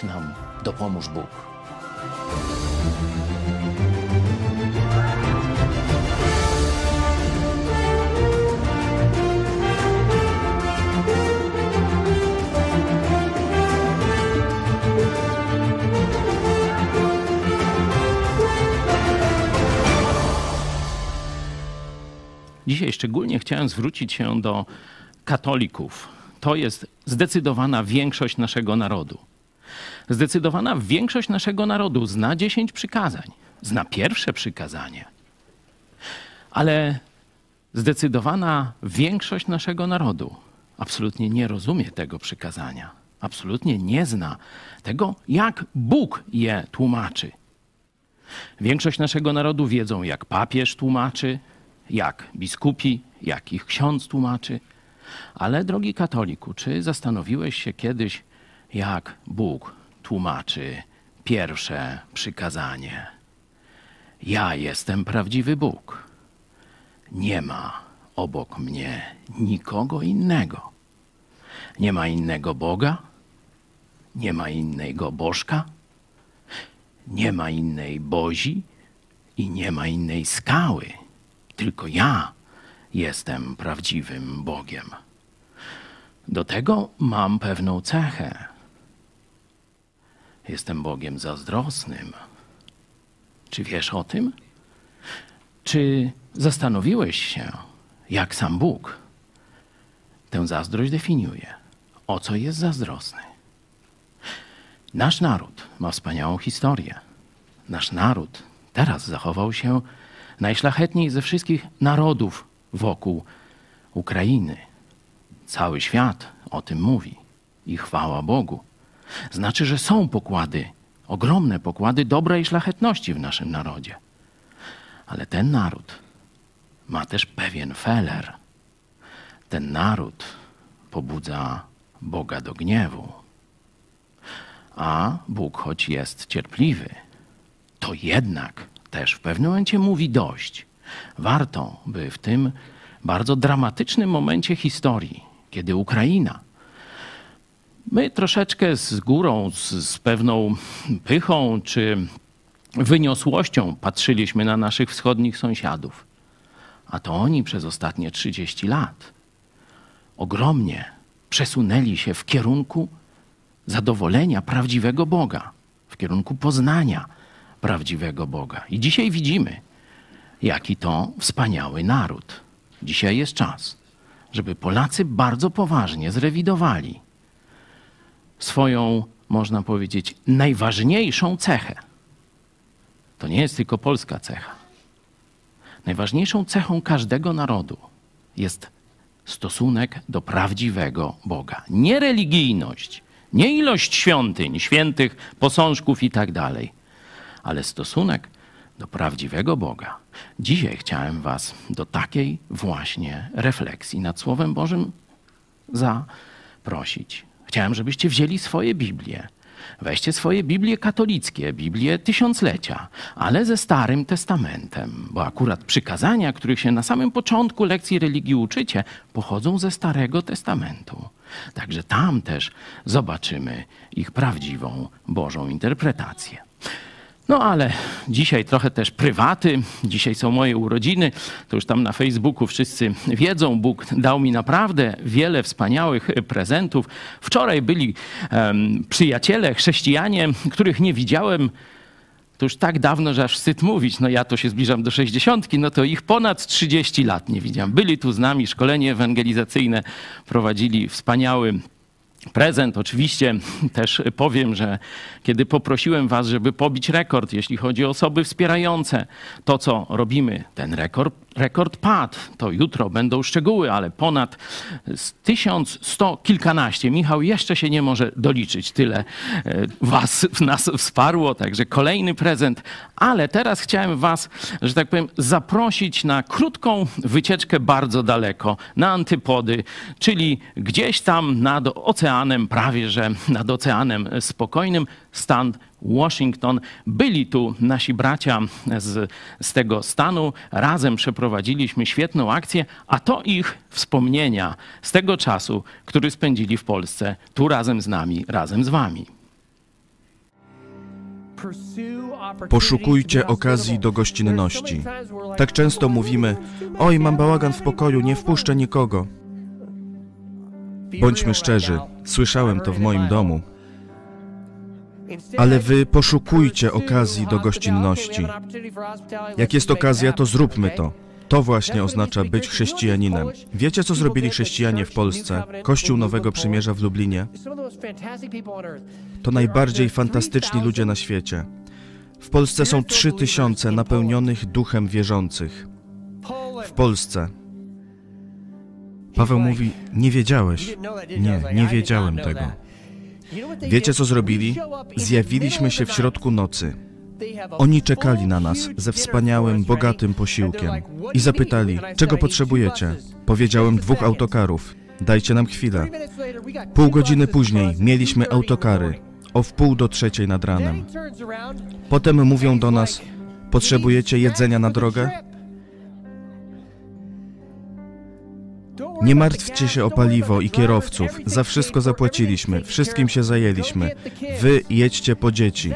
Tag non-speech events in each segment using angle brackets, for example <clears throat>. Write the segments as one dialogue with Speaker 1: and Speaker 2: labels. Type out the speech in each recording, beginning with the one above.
Speaker 1: Tak nam dopomóż Bóg. Dzisiaj szczególnie chciałem zwrócić się do katolików. To jest zdecydowana większość naszego narodu. Zdecydowana większość naszego narodu zna dziesięć przykazań, zna pierwsze przykazanie. Ale zdecydowana większość naszego narodu absolutnie nie rozumie tego przykazania. Absolutnie nie zna tego, jak Bóg je tłumaczy. Większość naszego narodu wiedzą, jak papież tłumaczy, jak biskupi, jak ich ksiądz tłumaczy. Ale drogi katoliku, czy zastanowiłeś się kiedyś, jak Bóg tłumaczy pierwsze przykazanie? Ja jestem prawdziwy Bóg. Nie ma obok mnie nikogo innego. Nie ma innego Boga, nie ma innego Bożka, nie ma innej Bozi i nie ma innej skały tylko ja jestem prawdziwym Bogiem. Do tego mam pewną cechę. Jestem Bogiem zazdrosnym. Czy wiesz o tym? Czy zastanowiłeś się, jak sam Bóg tę zazdrość definiuje? O co jest zazdrosny? Nasz naród ma wspaniałą historię. Nasz naród teraz zachował się najszlachetniej ze wszystkich narodów wokół Ukrainy. Cały świat o tym mówi i chwała Bogu. Znaczy, że są pokłady, ogromne pokłady dobra i szlachetności w naszym narodzie. Ale ten naród ma też pewien feler. Ten naród pobudza Boga do gniewu. A Bóg, choć jest cierpliwy, to jednak też w pewnym momencie mówi dość. Warto, by w tym bardzo dramatycznym momencie historii, kiedy Ukraina, my troszeczkę z górą, z, z pewną pychą czy wyniosłością patrzyliśmy na naszych wschodnich sąsiadów, a to oni przez ostatnie 30 lat ogromnie przesunęli się w kierunku zadowolenia prawdziwego Boga, w kierunku poznania prawdziwego Boga. I dzisiaj widzimy, jaki to wspaniały naród. Dzisiaj jest czas, żeby Polacy bardzo poważnie zrewidowali swoją, można powiedzieć, najważniejszą cechę. To nie jest tylko polska cecha. Najważniejszą cechą każdego narodu jest stosunek do prawdziwego Boga. Nie religijność, nie ilość świątyń, świętych posążków i tak dalej, ale stosunek do prawdziwego Boga. Dzisiaj chciałem Was do takiej właśnie refleksji nad Słowem Bożym zaprosić. Chciałem, żebyście wzięli swoje Biblie. Weźcie swoje Biblie katolickie, Biblie tysiąclecia, ale ze Starym Testamentem, bo akurat przykazania, których się na samym początku lekcji religii uczycie, pochodzą ze Starego Testamentu. Także tam też zobaczymy ich prawdziwą Bożą interpretację. No ale dzisiaj trochę też prywaty. Dzisiaj są moje urodziny. To już tam na Facebooku wszyscy wiedzą. Bóg dał mi naprawdę wiele wspaniałych prezentów. Wczoraj byli um, przyjaciele, chrześcijanie, których nie widziałem to już tak dawno, że aż wstyd mówić. No ja to się zbliżam do 60, no to ich ponad 30 lat nie widziałem. Byli tu z nami, szkolenie ewangelizacyjne prowadzili wspaniały prezent. Oczywiście też powiem, że kiedy poprosiłem Was, żeby pobić rekord, jeśli chodzi o osoby wspierające to, co robimy, ten rekord, rekord padł. To jutro będą szczegóły, ale ponad 1100 kilkanaście. Michał jeszcze się nie może doliczyć. Tyle e, Was nas wsparło, także kolejny prezent. Ale teraz chciałem Was, że tak powiem, zaprosić na krótką wycieczkę bardzo daleko, na antypody, czyli gdzieś tam nad oceanem, prawie że nad oceanem spokojnym, stan Washington. Byli tu nasi bracia z, z tego stanu. Razem przeprowadziliśmy świetną akcję, a to ich wspomnienia z tego czasu, który spędzili w Polsce, tu razem z nami, razem z wami.
Speaker 2: Poszukujcie okazji do gościnności. Tak często mówimy: Oj, mam bałagan w pokoju, nie wpuszczę nikogo. Bądźmy szczerzy, słyszałem to w moim domu. Ale wy poszukujcie okazji do gościnności. Jak jest okazja, to zróbmy to. To właśnie oznacza być chrześcijaninem. Wiecie, co zrobili chrześcijanie w Polsce? Kościół Nowego Przymierza w Lublinie? To najbardziej fantastyczni ludzie na świecie. W Polsce są trzy tysiące napełnionych duchem wierzących. W Polsce. Paweł mówi, nie wiedziałeś. Nie, nie wiedziałem tego. Wiecie, co zrobili? Zjawiliśmy się w środku nocy. Oni czekali na nas ze wspaniałym, bogatym posiłkiem i zapytali, czego potrzebujecie. Powiedziałem dwóch autokarów. Dajcie nam chwilę. Pół godziny później mieliśmy autokary o wpół do trzeciej nad ranem. Potem mówią do nas, potrzebujecie jedzenia na drogę? Nie martwcie się o paliwo i kierowców. Za wszystko zapłaciliśmy, wszystkim się zajęliśmy. Wy jedźcie po dzieci.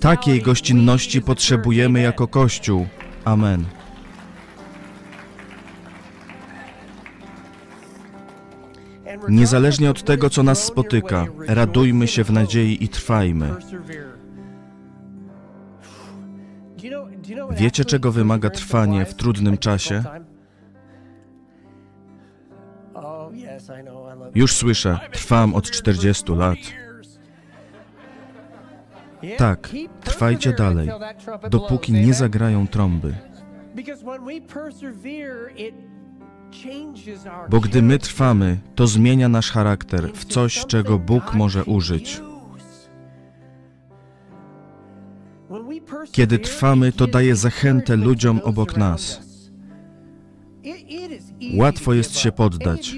Speaker 2: Takiej gościnności potrzebujemy jako Kościół. Amen. Niezależnie od tego, co nas spotyka, radujmy się w nadziei i trwajmy. Wiecie, czego wymaga trwanie w trudnym czasie? Już słyszę, trwam od 40 lat. Tak, trwajcie dalej, dopóki nie zagrają trąby. Bo gdy my trwamy, to zmienia nasz charakter w coś, czego Bóg może użyć. Kiedy trwamy, to daje zachętę ludziom obok nas. Łatwo jest się poddać.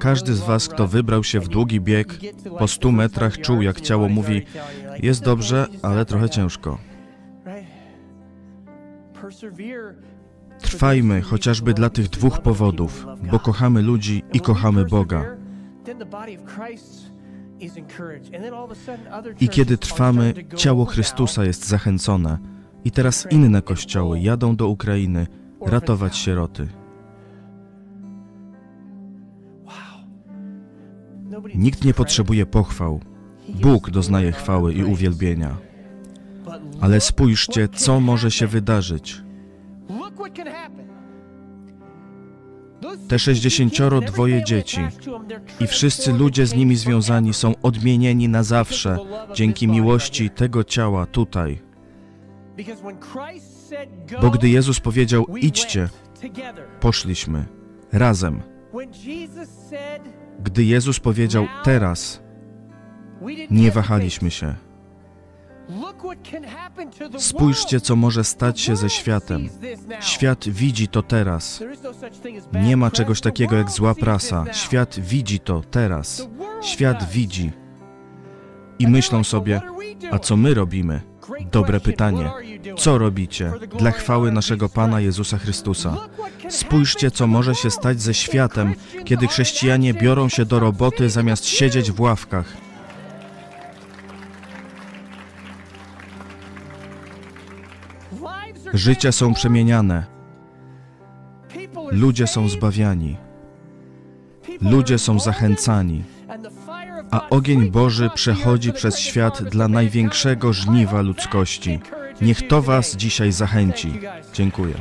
Speaker 2: Każdy z Was, kto wybrał się w długi bieg, po stu metrach czuł, jak ciało mówi: Jest dobrze, ale trochę ciężko. Trwajmy chociażby dla tych dwóch powodów, bo kochamy ludzi i kochamy Boga. I kiedy trwamy, ciało Chrystusa jest zachęcone. I teraz inne kościoły jadą do Ukrainy ratować sieroty. Nikt nie potrzebuje pochwał. Bóg doznaje chwały i uwielbienia. Ale spójrzcie, co może się wydarzyć. Te sześćdziesięcioro dwoje dzieci i wszyscy ludzie z nimi związani są odmienieni na zawsze dzięki miłości tego ciała tutaj. Bo gdy Jezus powiedział idźcie, poszliśmy razem. Gdy Jezus powiedział teraz, nie wahaliśmy się. Spójrzcie, co może stać się ze światem. Świat widzi to teraz. Nie ma czegoś takiego jak zła prasa. Świat widzi to teraz. Świat widzi. I myślą sobie, a co my robimy? Dobre pytanie. Co robicie dla chwały naszego Pana Jezusa Chrystusa? Spójrzcie, co może się stać ze światem, kiedy chrześcijanie biorą się do roboty zamiast siedzieć w ławkach. Życia są przemieniane. Ludzie są zbawiani. Ludzie są zachęcani. A ogień Boży przechodzi przez świat dla największego żniwa ludzkości. Niech to Was dzisiaj zachęci. Dziękuję.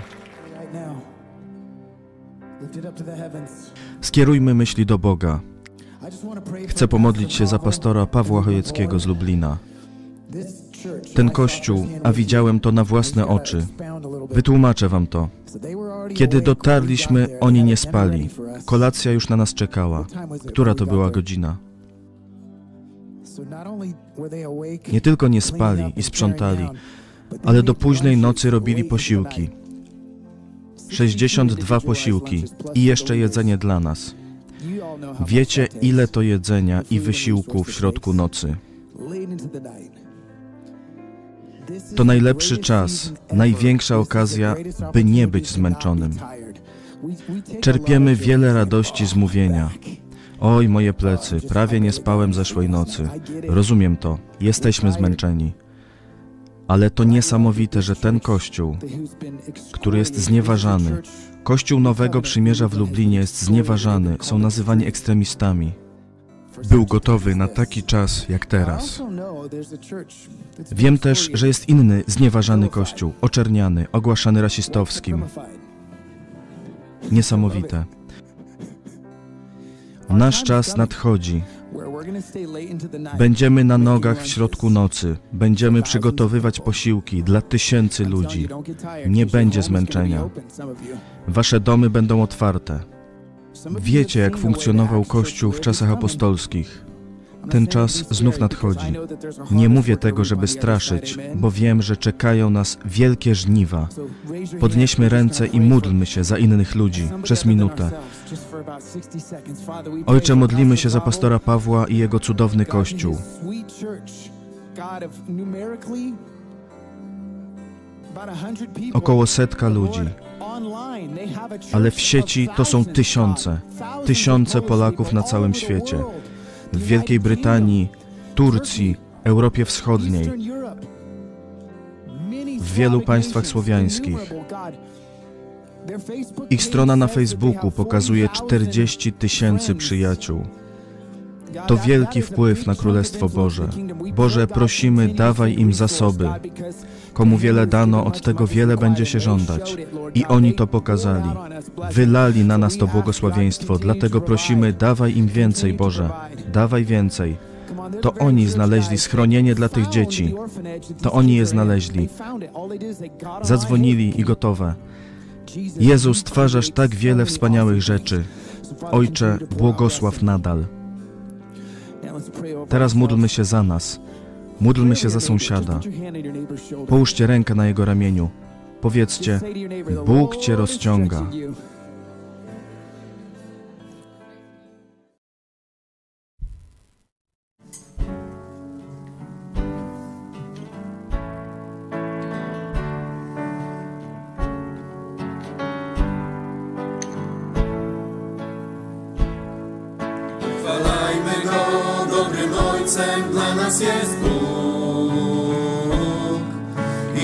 Speaker 2: Skierujmy myśli do Boga. Chcę pomodlić się za pastora Pawła Chojeckiego z Lublina. Ten kościół, a widziałem to na własne oczy. Wytłumaczę wam to. Kiedy dotarliśmy, oni nie spali. Kolacja już na nas czekała. Która to była godzina? Nie tylko nie spali i sprzątali, ale do późnej nocy robili posiłki. 62 posiłki i jeszcze jedzenie dla nas. Wiecie, ile to jedzenia i wysiłku w środku nocy. To najlepszy czas, największa okazja, by nie być zmęczonym. Czerpiemy wiele radości z mówienia. Oj, moje plecy, prawie nie spałem zeszłej nocy. Rozumiem to, jesteśmy zmęczeni. Ale to niesamowite, że ten kościół, który jest znieważany, kościół Nowego Przymierza w Lublinie jest znieważany, są nazywani ekstremistami. Był gotowy na taki czas jak teraz. Wiem też, że jest inny znieważany kościół, oczerniany, ogłaszany rasistowskim. Niesamowite. Nasz czas nadchodzi. Będziemy na nogach w środku nocy. Będziemy przygotowywać posiłki dla tysięcy ludzi. Nie będzie zmęczenia. Wasze domy będą otwarte. Wiecie, jak funkcjonował Kościół w czasach apostolskich. Ten czas znów nadchodzi. Nie mówię tego, żeby straszyć, bo wiem, że czekają nas wielkie żniwa. Podnieśmy ręce i módlmy się za innych ludzi przez minutę. Ojcze, modlimy się za pastora Pawła i jego cudowny kościół. Około setka ludzi. Ale w sieci to są tysiące, tysiące Polaków na całym świecie. w Wielkiej Brytanii, Turcji, Europie Wschodniej, w wielu państwach słowiańskich. Ich strona na Facebooku pokazuje 40 tysięcy przyjaciół. To wielki wpływ na Królestwo Boże. Boże, prosimy, dawaj im zasoby. Komu wiele dano, od tego wiele będzie się żądać. I oni to pokazali. Wylali na nas to błogosławieństwo, dlatego prosimy, dawaj im więcej, Boże. Dawaj więcej. To oni znaleźli schronienie dla tych dzieci. To oni je znaleźli. Zadzwonili i gotowe. Jezu, stwarzasz tak wiele wspaniałych rzeczy. Ojcze, błogosław nadal. Teraz módlmy się za nas. Módlmy się za sąsiada. Połóżcie rękę na jego ramieniu. Powiedzcie, Bóg cię rozciąga.
Speaker 3: Nas jest Bóg.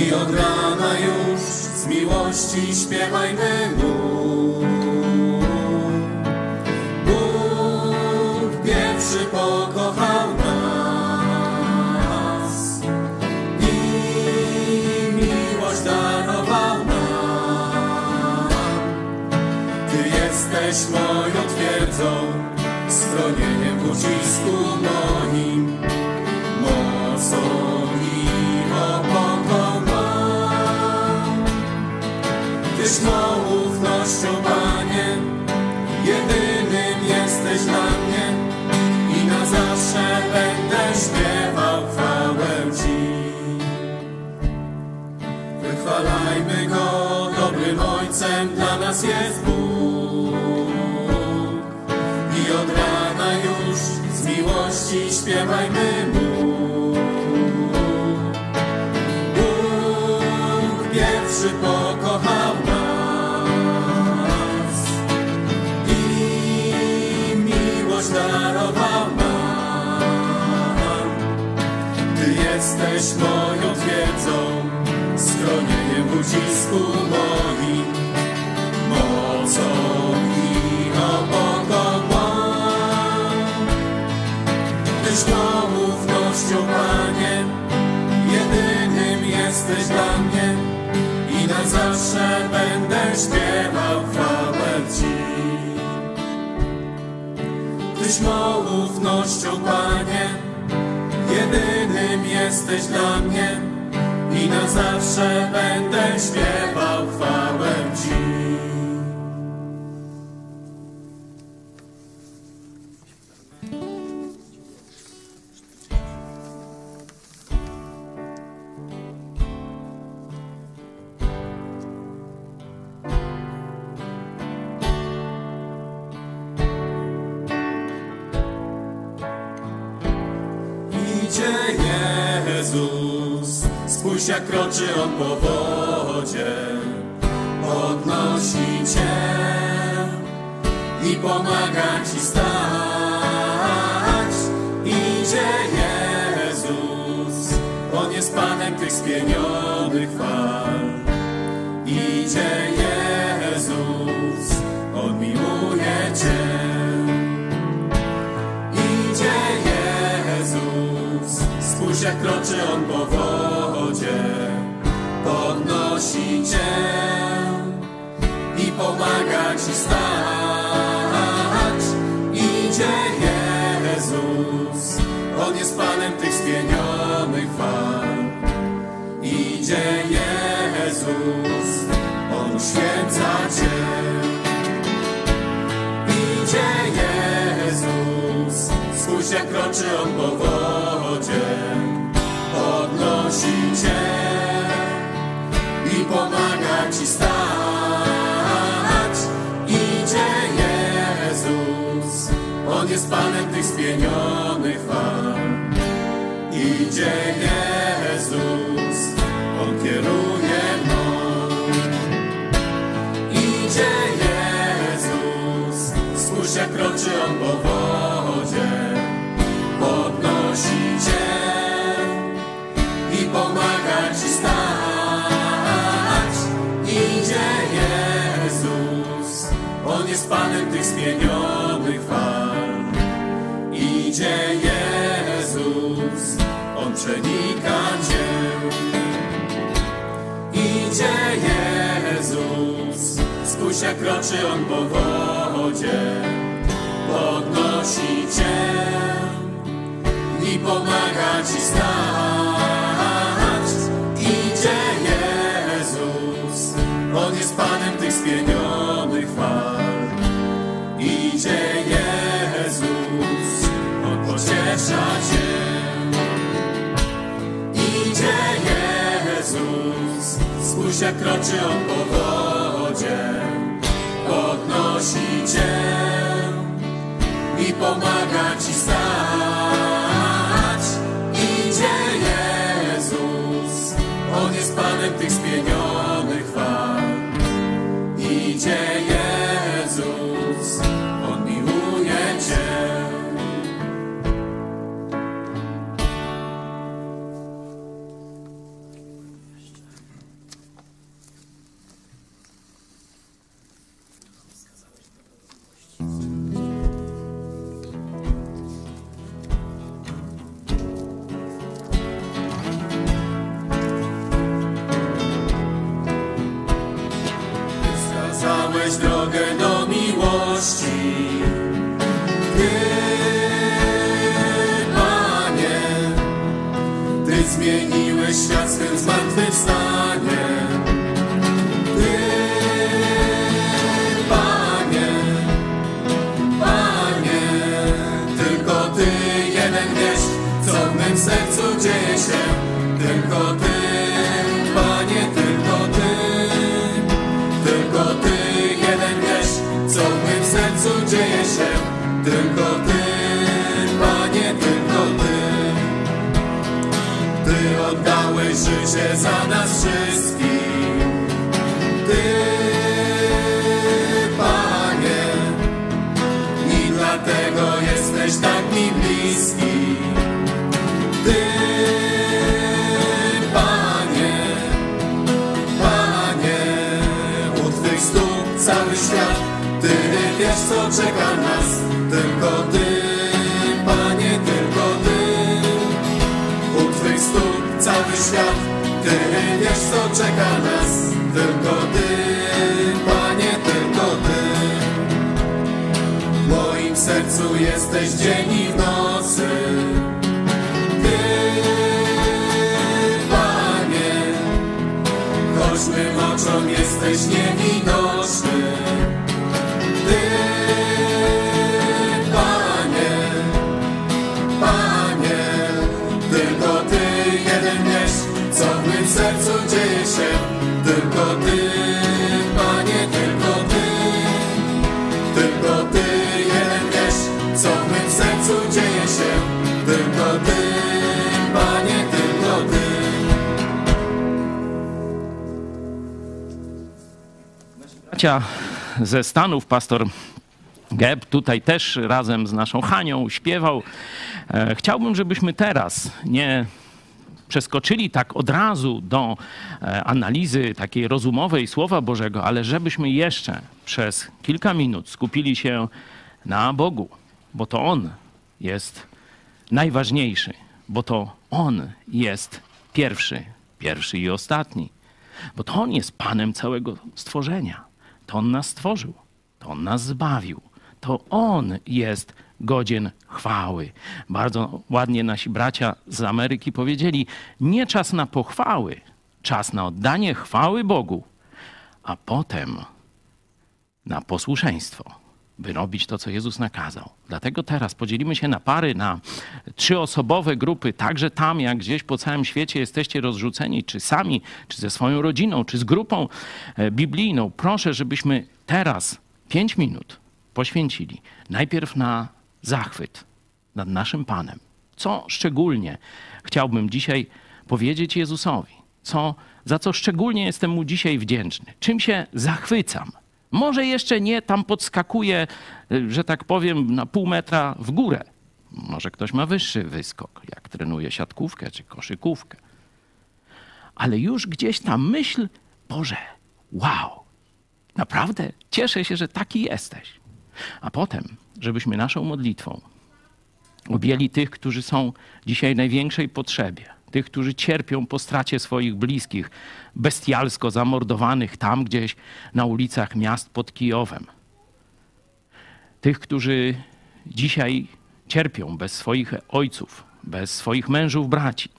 Speaker 3: I od rana już z miłości śpiewajmy Mu. mocną ufnością, Panie, jedynym jesteś dla mnie i na zawsze będę śpiewał chwałę Ci. Wychwalajmy Go, dobrym Ojcem dla nas jest Bóg. I od rana już z miłości śpiewajmy jesteś moją twierdzą, schronieniem w ucisku moim, mocą i opoką Tyś tą ufnością, Panie, jedynym jesteś dla mnie i na zawsze będę śpiewał chwałę Ci. Tyś mą ufnością, Panie, jedynym jesteś dla mnie i na zawsze będę śpiewał chwałę Ci. Kroczy On po wodzie, Idzie Jezus, spójrz jak kroczy On po wodzie, podnosi Cię i pomaga Ci stać. Idzie Jezus, On jest Panem tych spienionych fal. Idzie Jezus, jest Panem tych spienionych fal. Idzie Jezus, On przenika Cię. Idzie Jezus, spójrz jak kroczy On po wodzie, podnosi Cię i pomaga Ci stać. Idzie Jezus, On jest Panem tych spienionych fal. Idzie Jezus, On pociesza Cię. Idzie Jezus, spójrz jak kroczy On po wodzie, podnosi Cię i pomaga Ci stać. Wskazałeś drogę do miłości. Ty, Panie, Ty zmieniłeś świat swym zmartwychwstaniem. Jesteś dzień i w nocy. Ty, Panie, choć oczom jesteś niewidoczny.
Speaker 1: Ze Stanów, pastor Geb tutaj też razem z naszą Hanią śpiewał. E, Chciałbym, żebyśmy teraz nie przeskoczyli tak od razu do e, analizy takiej rozumowej Słowa Bożego, ale żebyśmy jeszcze przez kilka minut skupili się na Bogu, bo to On jest najważniejszy, bo to On jest pierwszy, pierwszy i ostatni, bo to On jest Panem całego stworzenia. To On nas stworzył, to On nas zbawił, to On jest godzien chwały. Bardzo ładnie nasi bracia z Ameryki powiedzieli: Nie czas na pochwały, czas na oddanie chwały Bogu, a potem na posłuszeństwo, by robić to, co Jezus nakazał. Dlatego teraz podzielimy się na pary, na trzyosobowe grupy, także tam, jak gdzieś po całym świecie jesteście rozrzuceni, czy sami, czy ze swoją rodziną, czy z grupą e, biblijną. Proszę, żebyśmy teraz pięć minut poświęcili najpierw na zachwyt nad naszym Panem. Co szczególnie chciałbym dzisiaj powiedzieć Jezusowi? Co, za co szczególnie jestem mu dzisiaj wdzięczny? Czym się zachwycam? Może jeszcze nie tam podskakuję, y, że tak powiem, na pół metra w górę. Może ktoś ma wyższy wyskok, jak trenuje siatkówkę czy koszykówkę. Ale już gdzieś ta myśl, Boże, wow, naprawdę cieszę się, że taki jesteś. A potem, żebyśmy naszą modlitwą objęli tych, którzy są dzisiaj w największej potrzebie, tych, którzy cierpią po stracie swoich bliskich, bestialsko zamordowanych tam gdzieś na ulicach miast pod Kijowem. Tych, którzy dzisiaj cierpią bez swoich ojców, bez swoich mężów, braci,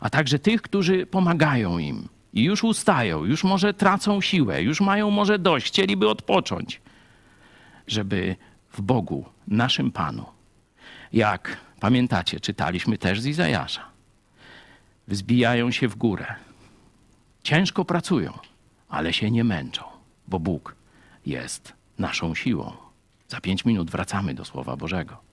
Speaker 1: a także tych, którzy pomagają im i już ustają, już może tracą siłę, już mają może dość, chcieliby odpocząć, żeby w Bogu, naszym Panu, jak pamiętacie, czytaliśmy też z Izajasza, wzbijają się w górę, ciężko pracują, ale się nie męczą, bo Bóg jest naszą siłą. Za pięć minut wracamy do Słowa Bożego.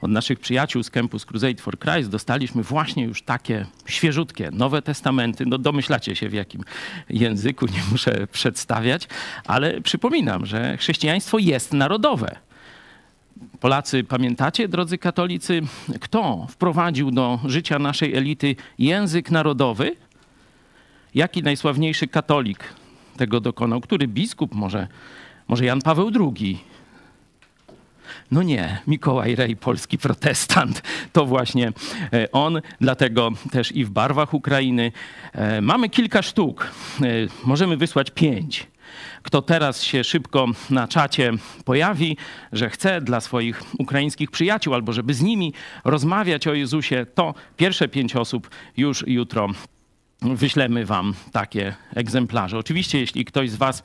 Speaker 1: Od naszych przyjaciół z Campus Crusade for Christ dostaliśmy właśnie już takie świeżutkie Nowe Testamenty. No domyślacie się w jakim języku, nie muszę przedstawiać, ale przypominam, że chrześcijaństwo jest narodowe. Polacy, pamiętacie, drodzy katolicy, kto wprowadził do życia naszej elity język narodowy? Jaki najsławniejszy katolik tego dokonał? Który biskup? Może, może Jan Paweł II? No nie, Mikołaj Rej, polski protestant, to właśnie e, on, dlatego też i w barwach Ukrainy. E, mamy kilka sztuk, e, możemy wysłać pięć. Kto teraz się szybko na czacie pojawi, że chce dla swoich ukraińskich przyjaciół albo żeby z nimi rozmawiać o Jezusie, to pierwsze pięć osób już jutro wyślemy wam takie egzemplarze. Oczywiście, jeśli ktoś z was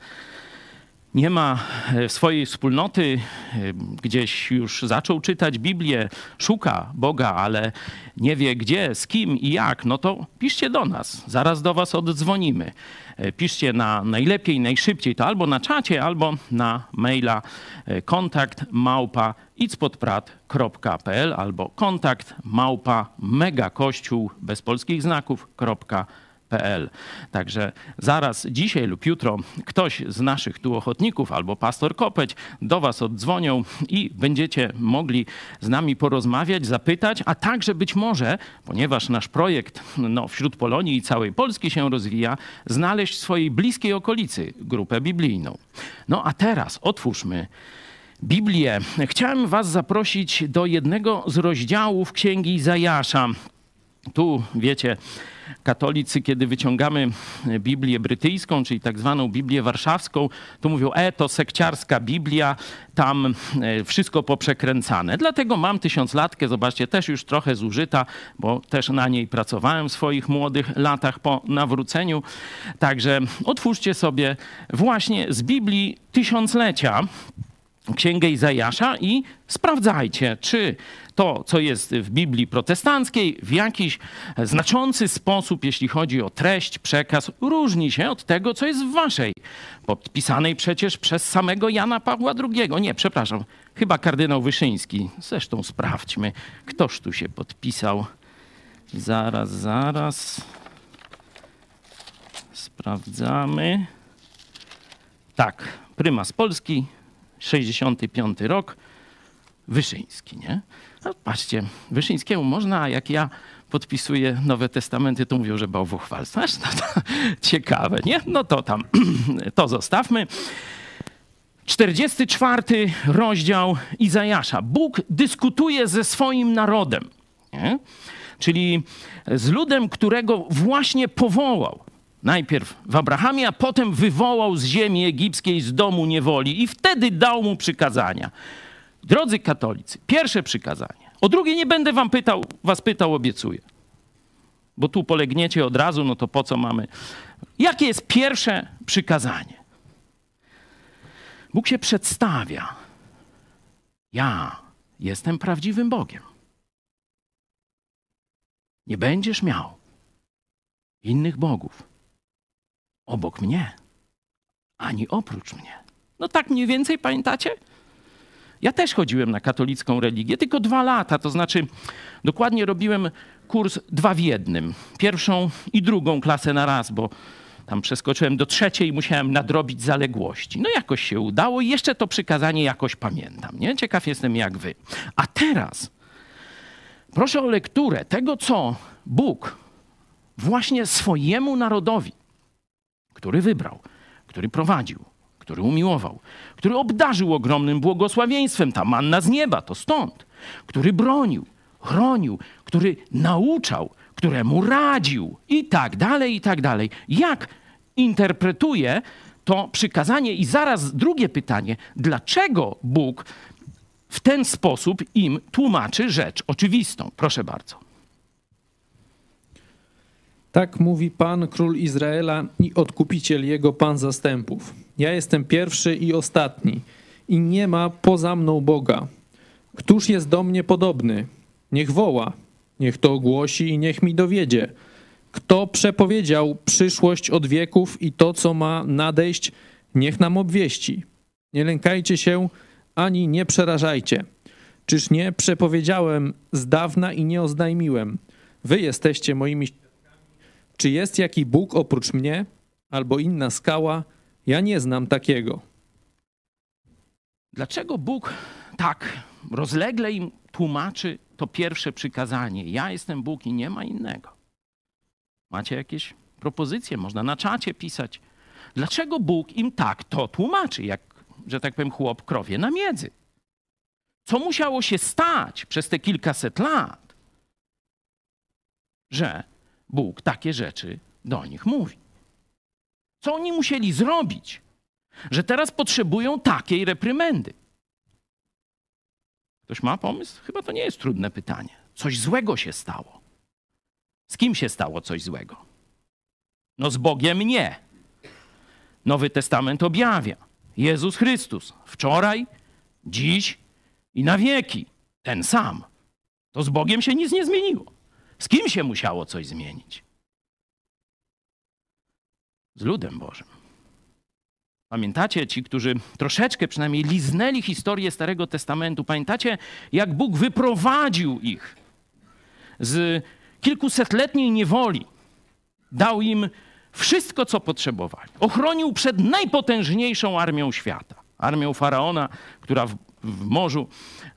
Speaker 1: nie ma e, swojej wspólnoty, e, gdzieś już zaczął czytać Biblię, szuka Boga, ale nie wie gdzie, z kim i jak, no to piszcie do nas. Zaraz do Was oddzwonimy. E, piszcie na najlepiej, najszybciej to albo na czacie, albo na maila kontakt małpa icpodprat.pl albo kontakt małpa megakościół bez polskich znaków.pl Także zaraz dzisiaj lub jutro ktoś z naszych tu ochotników albo pastor Kopeć do Was oddzwonią i będziecie mogli z nami porozmawiać, zapytać, a także być może, ponieważ nasz projekt no, wśród Polonii i całej Polski się rozwija, znaleźć w swojej bliskiej okolicy grupę biblijną. No a teraz otwórzmy Biblię. Chciałem Was zaprosić do jednego z rozdziałów Księgi Izajasza. Tu, wiecie, katolicy, kiedy wyciągamy Biblię brytyjską, czyli tak zwaną Biblię warszawską, to mówią, e, to sekciarska Biblia, tam e, wszystko poprzekręcane. Dlatego mam tysiąclatkę, zobaczcie, też już trochę zużyta, bo też na niej pracowałem w swoich młodych latach po nawróceniu. Także otwórzcie sobie właśnie z Biblii tysiąclecia Księgę Izajasza i sprawdzajcie, czy to, co jest w Biblii protestanckiej, w jakiś znaczący sposób, jeśli chodzi o treść, przekaz, różni się od tego, co jest w waszej, podpisanej przecież przez samego Jana Pawła II. Nie, przepraszam, chyba kardynał Wyszyński. Zresztą sprawdźmy, ktoż tu się podpisał. Zaraz, zaraz. Sprawdzamy. Tak, prymas Polski, 65 rok, Wyszyński, nie? No, patrzcie, Wyszyńskiemu można, a jak ja podpisuję Nowe Testamenty, to mówią, że bałwochwalstwo. No to <laughs> ciekawe, nie? No to tam, <clears throat> to zostawmy. 44 rozdział Izajasza. Bóg dyskutuje ze swoim narodem, nie? czyli z ludem, którego właśnie powołał. Najpierw w Abrahamie, a potem wywołał z ziemi egipskiej, z domu niewoli i wtedy dał mu przykazania. Drodzy katolicy, pierwsze przykazanie. O drugie nie będę wam pytał, was pytał, obiecuję. Bo tu polegniecie od razu, no to po co mamy? Jakie jest pierwsze przykazanie? Bóg się przedstawia. Ja jestem prawdziwym Bogiem. Nie będziesz miał innych bogów obok mnie, ani oprócz mnie. No tak mniej więcej pamiętacie? Ja też chodziłem na katolicką religię, tylko dwa lata, to znaczy dokładnie robiłem kurs dwa w jednym. Pierwszą i drugą klasę na raz, bo tam przeskoczyłem do trzeciej i musiałem nadrobić zaległości. No jakoś się udało i jeszcze to przykazanie jakoś pamiętam. Nie? Ciekaw jestem jak wy. A teraz proszę o lekturę tego, co Bóg właśnie swojemu narodowi, który wybrał, który prowadził, który umiłował, który obdarzył ogromnym błogosławieństwem, ta manna z nieba, to stąd, który bronił, chronił, który nauczał, któremu radził i tak dalej, i tak dalej. Jak interpretuje to przykazanie? I zaraz drugie pytanie, dlaczego Bóg w ten sposób im tłumaczy rzecz oczywistą? Proszę bardzo.
Speaker 4: Tak mówi Pan, król Izraela i odkupiciel jego Pan zastępów. Ja jestem pierwszy i ostatni, i nie ma poza mną Boga. Któż jest do mnie podobny? Niech woła, niech to ogłosi i niech mi dowiedzie. Kto przepowiedział przyszłość od wieków i to, co ma nadejść, niech nam obwieści. Nie lękajcie się, ani nie przerażajcie. Czyż nie przepowiedziałem z dawna i nie oznajmiłem? Wy jesteście moimi Czy jest jaki Bóg oprócz mnie? Albo inna skała? Ja nie znam takiego.
Speaker 1: Dlaczego Bóg tak rozlegle im tłumaczy to pierwsze przykazanie? Ja jestem Bóg i nie ma innego. Macie jakieś propozycje? Można na czacie pisać. Dlaczego Bóg im tak to tłumaczy, jak, że tak powiem, chłop krowie na miedzy? Co musiało się stać przez te kilkaset lat, że Bóg takie rzeczy do nich mówi? Co oni musieli zrobić, że teraz potrzebują takiej reprymendy? Ktoś ma pomysł? Chyba to nie jest trudne pytanie. Coś złego się stało. Z kim się stało coś złego? No z Bogiem nie. Nowy Testament objawia. Jezus Chrystus wczoraj, dziś i na wieki ten sam. To z Bogiem się nic nie zmieniło. Z kim się musiało coś zmienić? Z ludem Bożym. Pamiętacie ci, którzy troszeczkę przynajmniej liznęli historię Starego Testamentu, pamiętacie, jak Bóg wyprowadził ich z kilkusetletniej niewoli, dał im wszystko, co potrzebowali. Ochronił przed najpotężniejszą armią świata. Armią faraona, która w, morzu,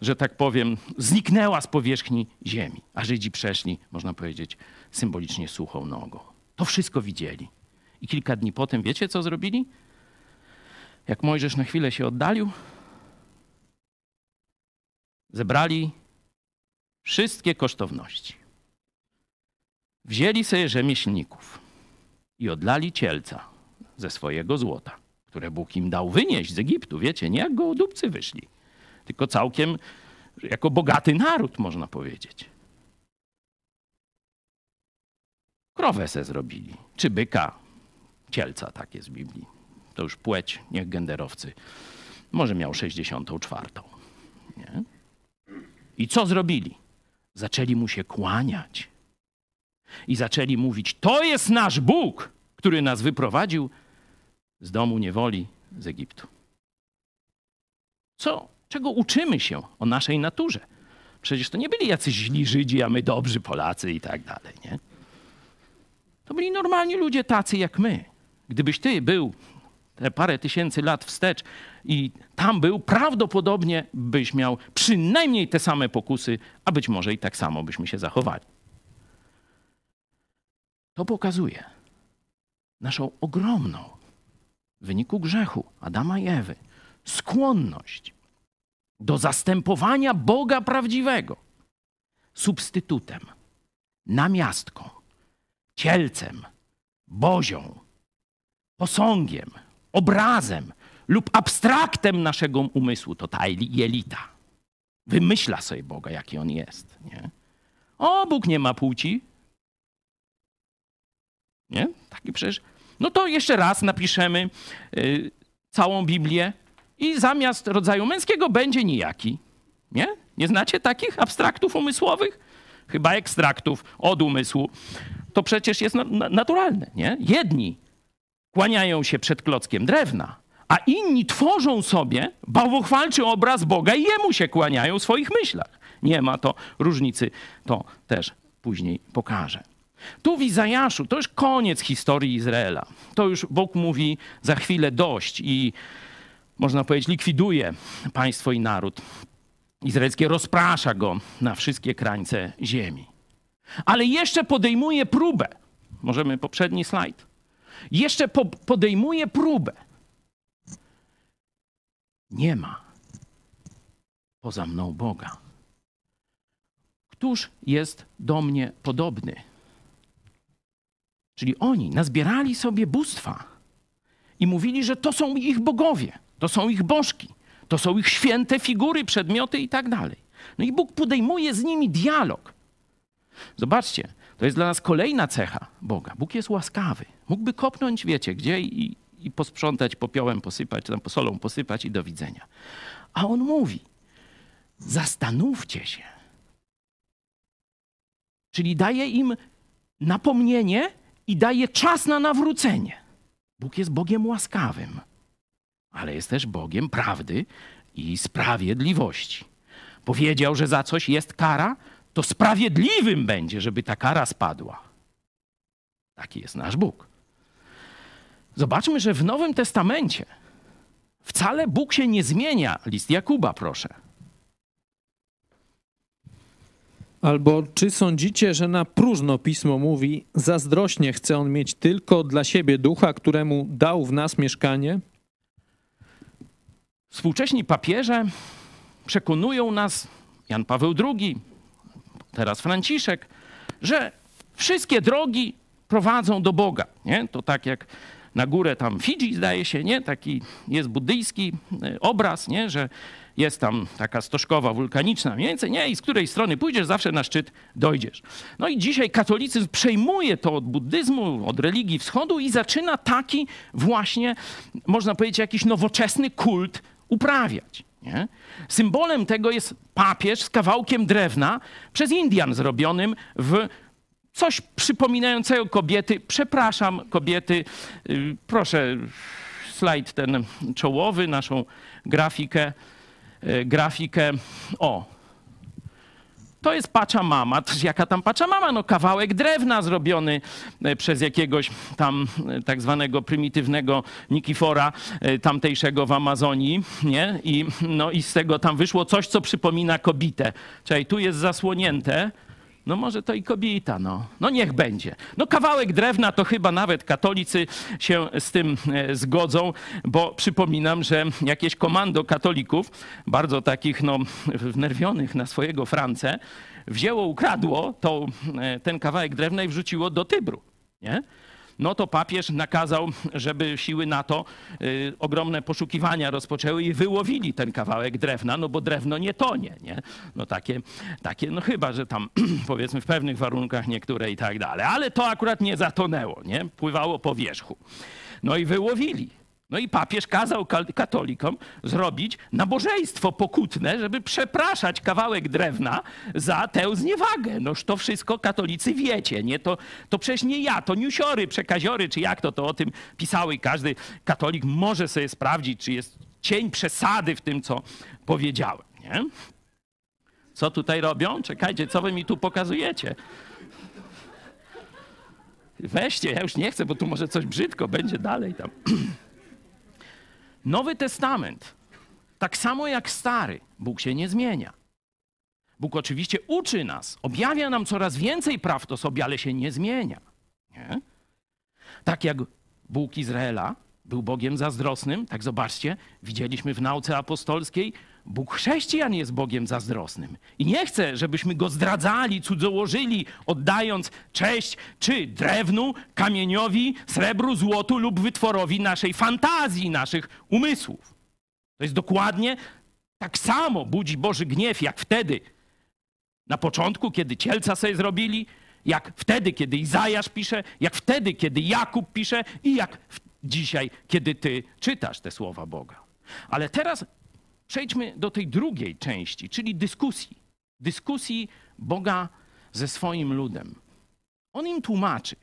Speaker 1: że tak powiem, zniknęła z powierzchni ziemi. A Żydzi przeszli, można powiedzieć, symbolicznie suchą nogą. To wszystko widzieli. I kilka dni potem, wiecie co zrobili? Jak Mojżesz na chwilę się oddalił, zebrali wszystkie kosztowności. Wzięli sobie rzemieślników i odlali cielca ze swojego złota, które Bóg im dał wynieść z Egiptu. Wiecie, nie jak gołodupcy wyszli, tylko całkiem jako bogaty naród, można powiedzieć. Krowę se zrobili, czy byka, cielca, tak jest w Biblii. To już płeć, niech genderowcy. Może miał 64. Nie? I co zrobili? Zaczęli mu się kłaniać. I zaczęli mówić: To jest nasz Bóg, który nas wyprowadził z domu niewoli z Egiptu. Co, czego uczymy się o naszej naturze? Przecież to nie byli jacyś źli Żydzi, a my dobrzy Polacy i tak dalej, nie? To byli normalni ludzie tacy jak my. Gdybyś ty był te parę tysięcy lat wstecz i tam był, prawdopodobnie byś miał przynajmniej te same pokusy, a być może i tak samo byśmy się zachowali. To pokazuje naszą ogromną w wyniku grzechu Adama i Ewy skłonność do zastępowania Boga prawdziwego substytutem, namiastką, cielcem, bozią, posągiem, obrazem lub abstraktem naszego umysłu. To ta jelita. Wymyśla sobie Boga, jaki on jest. Nie? O, Bóg nie ma płci. Nie? Taki przecież. No to jeszcze raz napiszemy y, całą Biblię i zamiast rodzaju męskiego będzie nijaki. Nie? Nie znacie takich abstraktów umysłowych? Chyba ekstraktów od umysłu. To przecież jest na, naturalne, nie? Jedni kłaniają się przed klockiem drewna, a inni tworzą sobie bałwochwalczy obraz Boga i jemu się kłaniają w swoich myślach. Nie ma to różnicy, to też później pokażę. Tu w Izajaszu to już koniec historii Izraela. To już Bóg mówi za chwilę dość i można powiedzieć likwiduje państwo i naród izraelskie, rozprasza go na wszystkie krańce ziemi. Ale jeszcze podejmuje próbę. Możemy poprzedni slajd. Jeszcze po podejmuje próbę. Nie ma poza mną Boga. Któż jest do mnie podobny? Czyli oni nazbierali sobie bóstwa i mówili, że to są ich bogowie, to są ich bożki, to są ich święte figury, przedmioty i tak dalej. No i Bóg podejmuje z nimi dialog. Zobaczcie, to jest dla nas kolejna cecha Boga. Bóg jest łaskawy. Mógłby kopnąć, wiecie, gdzie i, i posprzątać, popiołem posypać, czy tam posolą posypać i do widzenia. A on mówi, zastanówcie się. Czyli daje im napomnienie i daje czas na nawrócenie. Bóg jest Bogiem łaskawym, ale jest też Bogiem prawdy i sprawiedliwości. powiedział, że za coś jest kara, to sprawiedliwym będzie, żeby ta kara spadła. Taki jest nasz Bóg. Zobaczmy, że w Nowym Testamencie wcale Bóg się nie zmienia. List Jakuba, proszę.
Speaker 4: Albo czy sądzicie, że na próżno pismo mówi, zazdrośnie chce on mieć tylko dla siebie ducha, któremu dał w nas mieszkanie?
Speaker 1: Współcześni papieże przekonują nas, Jan Paweł II, teraz Franciszek, że wszystkie drogi prowadzą do Boga. Nie? To tak jak na górę tam Fidżi, zdaje się, nie? Taki jest buddyjski e, obraz, nie? Że jest tam taka stożkowa wulkaniczna mniej więcej, nie? I z której strony pójdziesz, zawsze na szczyt dojdziesz. No i dzisiaj katolicyzm przejmuje to od buddyzmu, od religii wschodu i zaczyna taki właśnie, można powiedzieć, jakiś nowoczesny kult uprawiać. Nie? Symbolem tego jest papież z kawałkiem drewna przez Indian zrobionym w coś przypominającego kobiety. Przepraszam, kobiety, y, proszę slajd ten czołowy, naszą grafikę, y, grafikę. O, to jest Pachamama. Jaka tam Pachamama? No kawałek drewna zrobiony y, przez jakiegoś tam tak zwanego prymitywnego Nikifora tamtejszego w Amazonii, nie? I, no i z tego tam wyszło coś, co przypomina kobietę. Czyli tu jest zasłonięte, no może to i kobieta, no. No niech będzie. No kawałek drewna to chyba nawet katolicy się z tym e, zgodzą, bo przypominam, że jakieś komando katolików, bardzo takich no wnerwionych na swojego Francę, wzięło, ukradło to, e, ten kawałek drewna i wrzuciło do Tybru, nie? No to papież nakazał, żeby siły NATO y, ogromne poszukiwania rozpoczęły i wyłowili ten kawałek drewna, no bo drewno nie tonie, nie? No takie, takie no chyba, że tam <clears throat> powiedzmy w pewnych warunkach niektóre i tak dalej, ale to akurat nie zatonęło, nie? Pływało po wierzchu. No i wyłowili. No i papież kazał katolikom zrobić nabożeństwo pokutne, żeby przepraszać kawałek drewna za tę zniewagę. Noż to wszystko katolicy wiecie, nie? To, to przecież nie ja, to niusiory, przekaziory, czy jak to, to o tym pisały i każdy katolik może sobie sprawdzić, czy jest cień przesady w tym, co powiedziałem, nie? Co tutaj robią? Czekajcie, co wy mi tu pokazujecie? Weźcie, ja już nie chcę, bo tu może coś brzydko będzie dalej tam. <clears throat> Nowy Testament, tak samo jak Stary, Bóg się nie zmienia. Bóg oczywiście uczy nas, objawia nam coraz więcej praw to sobie, ale się nie zmienia. Nie? Tak jak Bóg Izraela był Bogiem zazdrosnym, tak zobaczcie, widzieliśmy w nauce apostolskiej, Bóg chrześcijan jest Bogiem zazdrosnym. I nie chce, żebyśmy go zdradzali, cudzołożyli, oddając cześć czy drewnu, kamieniowi, srebru, złotu lub wytworowi naszej fantazji, naszych umysłów. To jest dokładnie tak samo budzi Boży gniew, jak wtedy, na początku, kiedy cielca sobie zrobili, jak wtedy, kiedy Izajasz pisze, jak wtedy, kiedy Jakub pisze i jak dzisiaj, kiedy ty czytasz te słowa Boga. Ale teraz przejdźmy do tej drugiej części, czyli dyskusji. Dyskusji Boga ze swoim ludem. On im tłumaczy.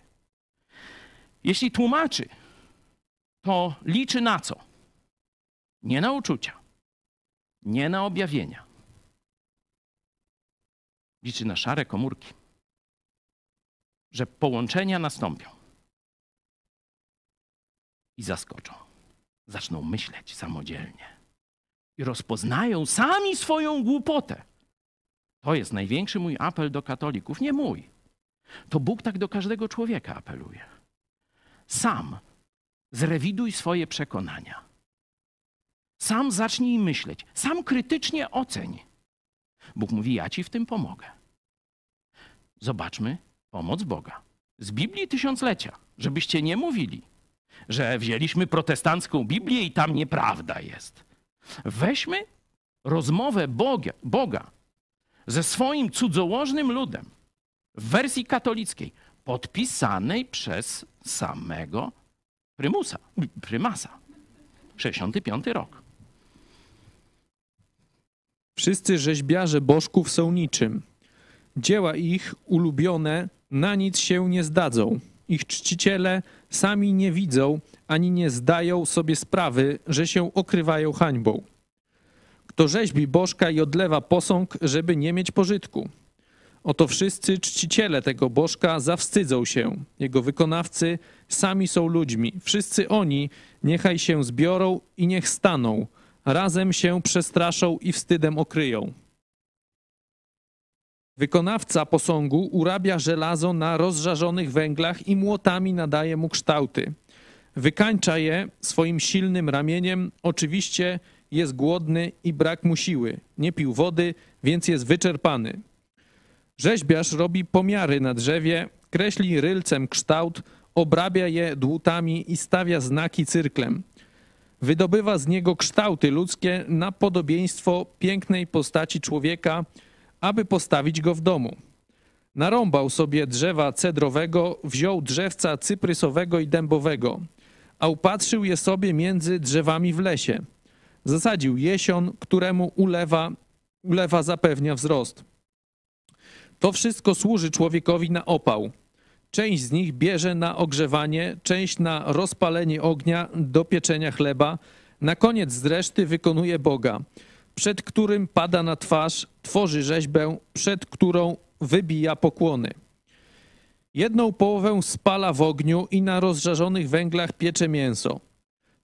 Speaker 1: Jeśli tłumaczy, to liczy na co? Nie na uczucia, nie na objawienia. Liczy na szare komórki, że połączenia nastąpią i zaskoczą. Zaczną myśleć samodzielnie i rozpoznają sami swoją głupotę. To jest największy mój apel do katolików, nie mój. To Bóg tak do każdego człowieka apeluje. Sam zrewiduj swoje przekonania. Sam zacznij myśleć, sam krytycznie oceń. Bóg mówi: Ja ci w tym pomogę. Zobaczmy pomoc Boga. Z Biblii tysiąclecia, żebyście nie mówili, że wzięliśmy protestancką Biblię i tam nieprawda jest. Weźmy rozmowę Boga, Boga ze swoim cudzołożnym ludem w wersji katolickiej, podpisanej przez samego prymusa, prymasa. 65 rok.
Speaker 4: Wszyscy rzeźbiarze bożków są niczym. Dzieła ich ulubione na nic się nie zdadzą. Ich czciciele sami nie widzą ani nie zdają sobie sprawy, że się okrywają hańbą. kto rzeźbi bożka i odlewa posąg, żeby nie mieć pożytku. Oto wszyscy czciciele tego bożka zawstydzą się. Jego wykonawcy sami są ludźmi. Wszyscy oni niechaj się zbiorą i niech staną. Razem się przestraszą i wstydem okryją. Wykonawca posągu urabia żelazo na rozżarzonych węglach i młotami nadaje mu kształty. Wykańcza je swoim silnym ramieniem. Oczywiście jest głodny i brak mu siły. Nie pił wody, więc jest wyczerpany. Rzeźbiarz robi pomiary na drzewie, kreśli rylcem kształt, obrabia je dłutami i stawia znaki cyrklem. Wydobywa z niego kształty ludzkie na podobieństwo pięknej postaci człowieka, aby postawić go w domu. Narąbał sobie drzewa cedrowego, wziął drzewca cyprysowego i dębowego, a upatrzył je sobie między drzewami w lesie. Zasadził jesion, któremu ulewa, ulewa zapewnia wzrost. To wszystko służy człowiekowi na opał. Część z nich bierze na ogrzewanie, część na rozpalenie ognia do pieczenia chleba. Na koniec z reszty wykonuje Boga, przed którym pada na twarz, tworzy rzeźbę, przed którą wybija pokłony. Jedną połowę spala w ogniu i na rozżarzonych węglach piecze mięso.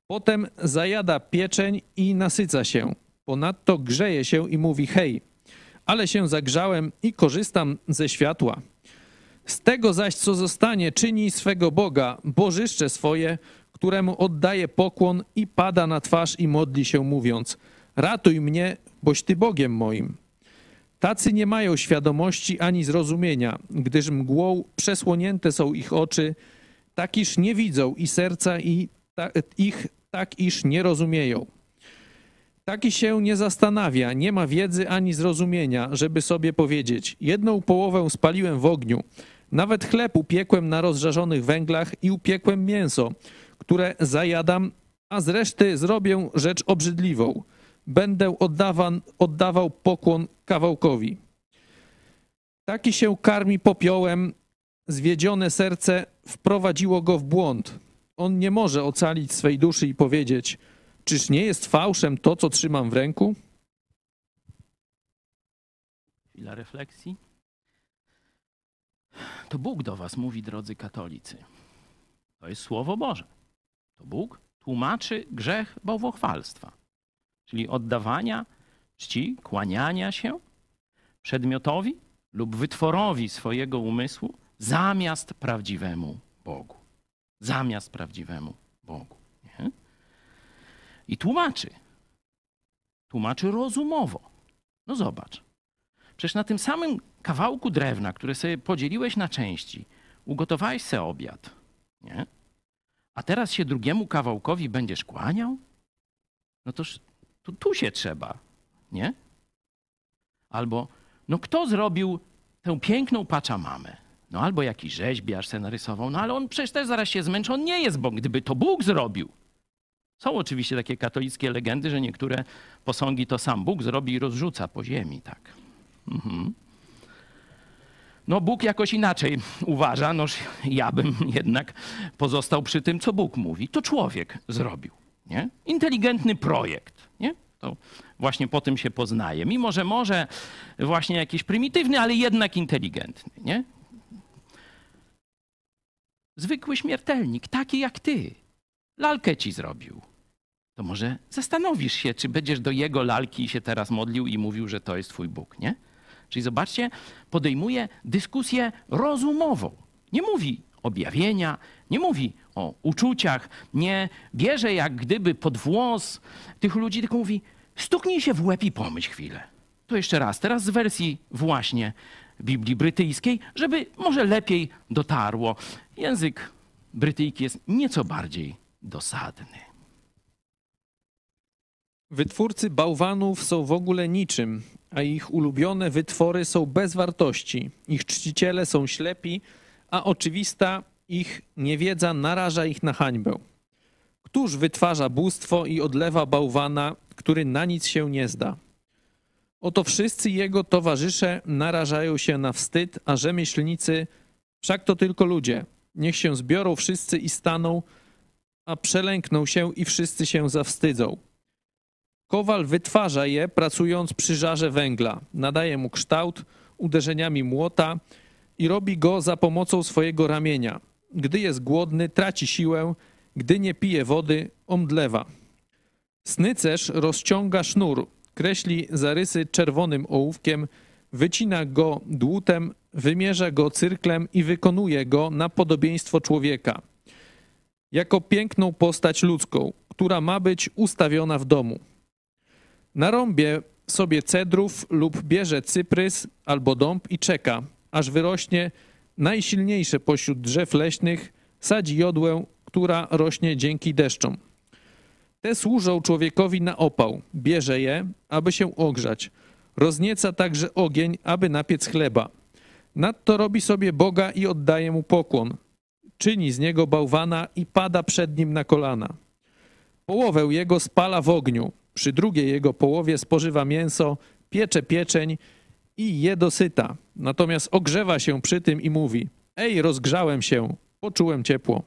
Speaker 4: Potem zajada pieczeń i nasyca się. Ponadto grzeje się i mówi: Hej, ale się zagrzałem i korzystam ze światła. Z tego zaś, co zostanie, czyni swego Boga, bożyszcze swoje, któremu oddaje pokłon i pada na twarz i modli się, mówiąc: Ratuj mnie, boś ty Bogiem moim. Tacy nie mają świadomości ani zrozumienia, gdyż mgłą przesłonięte są ich oczy, tak iż nie widzą i serca i ta, ich tak iż nie rozumieją. Taki się nie zastanawia, nie ma wiedzy ani zrozumienia, żeby sobie powiedzieć: Jedną połowę spaliłem w ogniu, nawet chleb upiekłem na rozżarzonych węglach i upiekłem mięso, które zajadam, a z reszty zrobię rzecz obrzydliwą. Będę oddawan, oddawał pokłon kawałkowi. Taki się karmi popiołem, zwiedzione serce wprowadziło go w błąd. On nie może ocalić swej duszy i powiedzieć – Czyż nie jest fałszem to, co trzymam w ręku?
Speaker 1: Chwila refleksji. To Bóg do Was mówi, drodzy katolicy. To jest Słowo Boże. To Bóg tłumaczy grzech bałwochwalstwa, czyli oddawania czci, kłaniania się przedmiotowi lub wytworowi swojego umysłu zamiast prawdziwemu Bogu. Zamiast prawdziwemu Bogu. I tłumaczy. Tłumaczy rozumowo. No zobacz. Przecież na tym samym kawałku drewna, które sobie podzieliłeś na części, ugotowałeś sobie obiad. Nie? A teraz się drugiemu kawałkowi będziesz kłaniał? No toż to tu się trzeba, nie? Albo, no kto zrobił tę piękną paczamamę? No albo jakiś rzeźbiarz se narysował, no ale on przecież też zaraz się zmęczy, on nie jest, bo gdyby to Bóg zrobił, są oczywiście takie katolickie legendy, że niektóre posągi to sam Bóg zrobi i rozrzuca po ziemi, tak. Mhm. No Bóg jakoś inaczej uważa, noż ja bym <laughs> jednak pozostał przy tym, co Bóg mówi. To człowiek zrobił, nie? Inteligentny projekt? To właśnie po tym się poznaje. Mimo, że może właśnie jakiś prymitywny, ale jednak inteligentny, nie? Zwykły śmiertelnik, taki jak ty. Lalkę ci zrobił to może zastanowisz się, czy będziesz do jego lalki się teraz modlił i mówił, że to jest twój Bóg, nie? Czyli zobaczcie, podejmuje dyskusję rozumową. Nie mówi objawienia, nie mówi o uczuciach, nie bierze jak gdyby pod włos tych ludzi, tylko mówi stuknij się w łeb i pomyśl chwilę. To jeszcze raz, teraz z wersji właśnie Biblii brytyjskiej, żeby może lepiej dotarło. Język brytyjski jest nieco bardziej dosadny.
Speaker 4: Wytwórcy bałwanów są w ogóle niczym, a ich ulubione wytwory są bez wartości. Ich czciciele są ślepi, a oczywista ich niewiedza naraża ich na hańbę. Któż wytwarza bóstwo i odlewa bałwana, który na nic się nie zda? Oto wszyscy jego towarzysze narażają się na wstyd, a rzemieślnicy wszak to tylko ludzie. Niech się zbiorą wszyscy i staną, a przelękną się i wszyscy się zawstydzą. Kowal wytwarza je, pracując przy żarze węgla. Nadaje mu kształt uderzeniami młota i robi go za pomocą swojego ramienia. Gdy jest głodny, traci siłę, gdy nie pije wody, omdlewa. Snycerz rozciąga sznur, kreśli zarysy czerwonym ołówkiem, wycina go dłutem, wymierza go cyrklem i wykonuje go na podobieństwo człowieka. Jako piękną postać ludzką, która ma być ustawiona w domu. Narąbie sobie cedrów lub bierze cyprys albo dąb i czeka, aż wyrośnie najsilniejsze pośród drzew leśnych, sadzi jodłę, która rośnie dzięki deszczom. Te służą człowiekowi na opał, bierze je, aby się ogrzać. Roznieca także ogień, aby napiec chleba. Nadto robi sobie Boga i oddaje mu pokłon. Czyni z niego bałwana i pada przed nim na kolana. Połowę jego spala w ogniu, przy drugiej jego połowie spożywa mięso, piecze pieczeń i je dosyta. Natomiast ogrzewa się przy tym i mówi: Ej, rozgrzałem się, poczułem ciepło.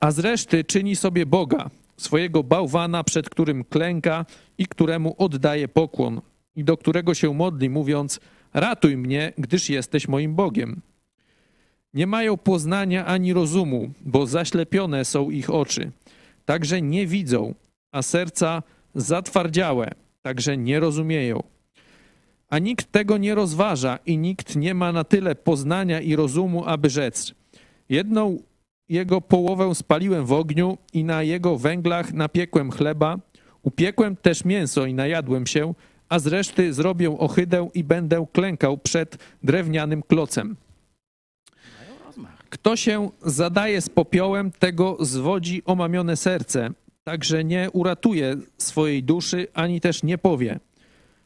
Speaker 4: A z reszty czyni sobie Boga, swojego bałwana, przed którym klęka i któremu oddaje pokłon, i do którego się modli, mówiąc: Ratuj mnie, gdyż jesteś moim Bogiem. Nie mają poznania ani rozumu, bo zaślepione są ich oczy, także nie widzą, a serca zatwardziałe, także nie rozumieją. A nikt tego nie rozważa i nikt nie ma na tyle poznania i rozumu, aby rzec: Jedną jego połowę spaliłem w ogniu i na jego węglach napiekłem chleba, upiekłem też mięso i najadłem się, a z reszty zrobię ohydę i będę klękał przed drewnianym klocem. Kto się zadaje z popiołem, tego zwodzi omamione serce, także nie uratuje swojej duszy, ani też nie powie,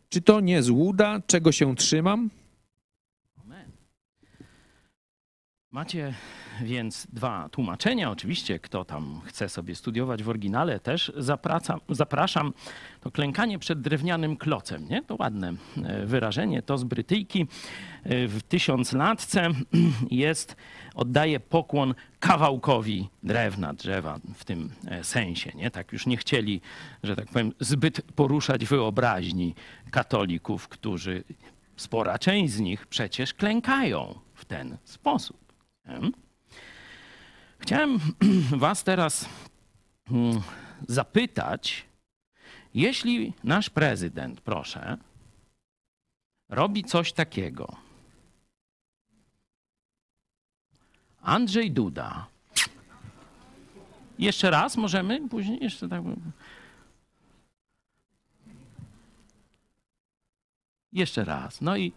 Speaker 4: czy to nie złuda, czego się trzymam?
Speaker 1: Macie więc dwa tłumaczenia. Oczywiście, kto tam chce sobie studiować w oryginale, też zapraszam. zapraszam. To klękanie przed drewnianym klocem, nie? To ładne e, wyrażenie. To z Brytyjki e, w tysiąclatce <clears throat> jest, oddaje pokłon kawałkowi drewna, drzewa w tym e, sensie, nie? Tak już nie chcieli, że tak powiem, zbyt poruszać wyobraźni katolików, którzy, spora część z nich przecież klękają w ten sposób. Chciałem <clears throat> Was teraz mm, zapytać, jeśli nasz prezydent, proszę, robi coś takiego. Andrzej Duda. Jeszcze raz możemy? Później jeszcze tak. Jeszcze raz. No i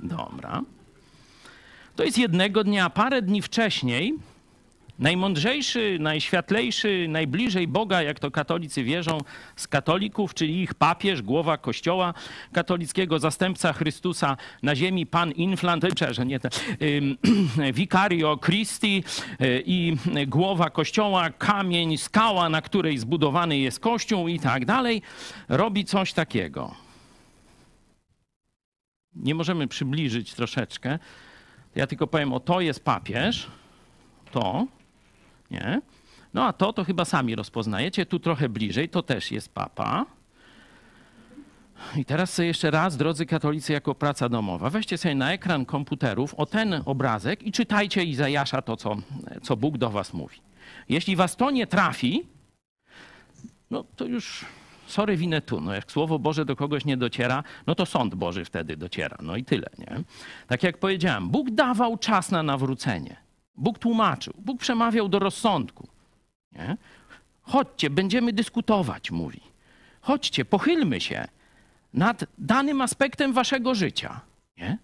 Speaker 1: Dobra. To jest jednego dnia, parę dni wcześniej, najmądrzejszy, najświatlejszy, najbliżej Boga, jak to katolicy wierzą, z katolików, czyli ich papież, głowa kościoła katolickiego, zastępca Chrystusa na ziemi, pan Inflant, przepraszam, nie ten, Vicario <clears throat> Christi y, i głowa kościoła, kamień, skała, na której zbudowany jest kościół i tak dalej, robi coś takiego nie możemy przybliżyć troszeczkę. Ja tylko powiem, o to jest papież, to, nie? No a to, to chyba sami rozpoznajecie. Tu trochę bliżej, to też jest papa. I teraz sobie jeszcze raz, drodzy katolicy, jako praca domowa, weźcie sobie na ekran komputerów o ten obrazek i czytajcie Izajasza to, co, co Bóg do was mówi. Jeśli was to nie trafi, no to już sorry winę tu. No jak Słowo Boże do kogoś nie dociera, no to sąd Boży wtedy dociera. No i tyle, nie? Tak jak powiedziałem, Bóg dawał czas na nawrócenie. Bóg tłumaczył. Bóg przemawiał do rozsądku. Nie? Chodźcie, będziemy dyskutować, mówi. Chodźcie, pochylmy się nad danym aspektem waszego życia. Nie?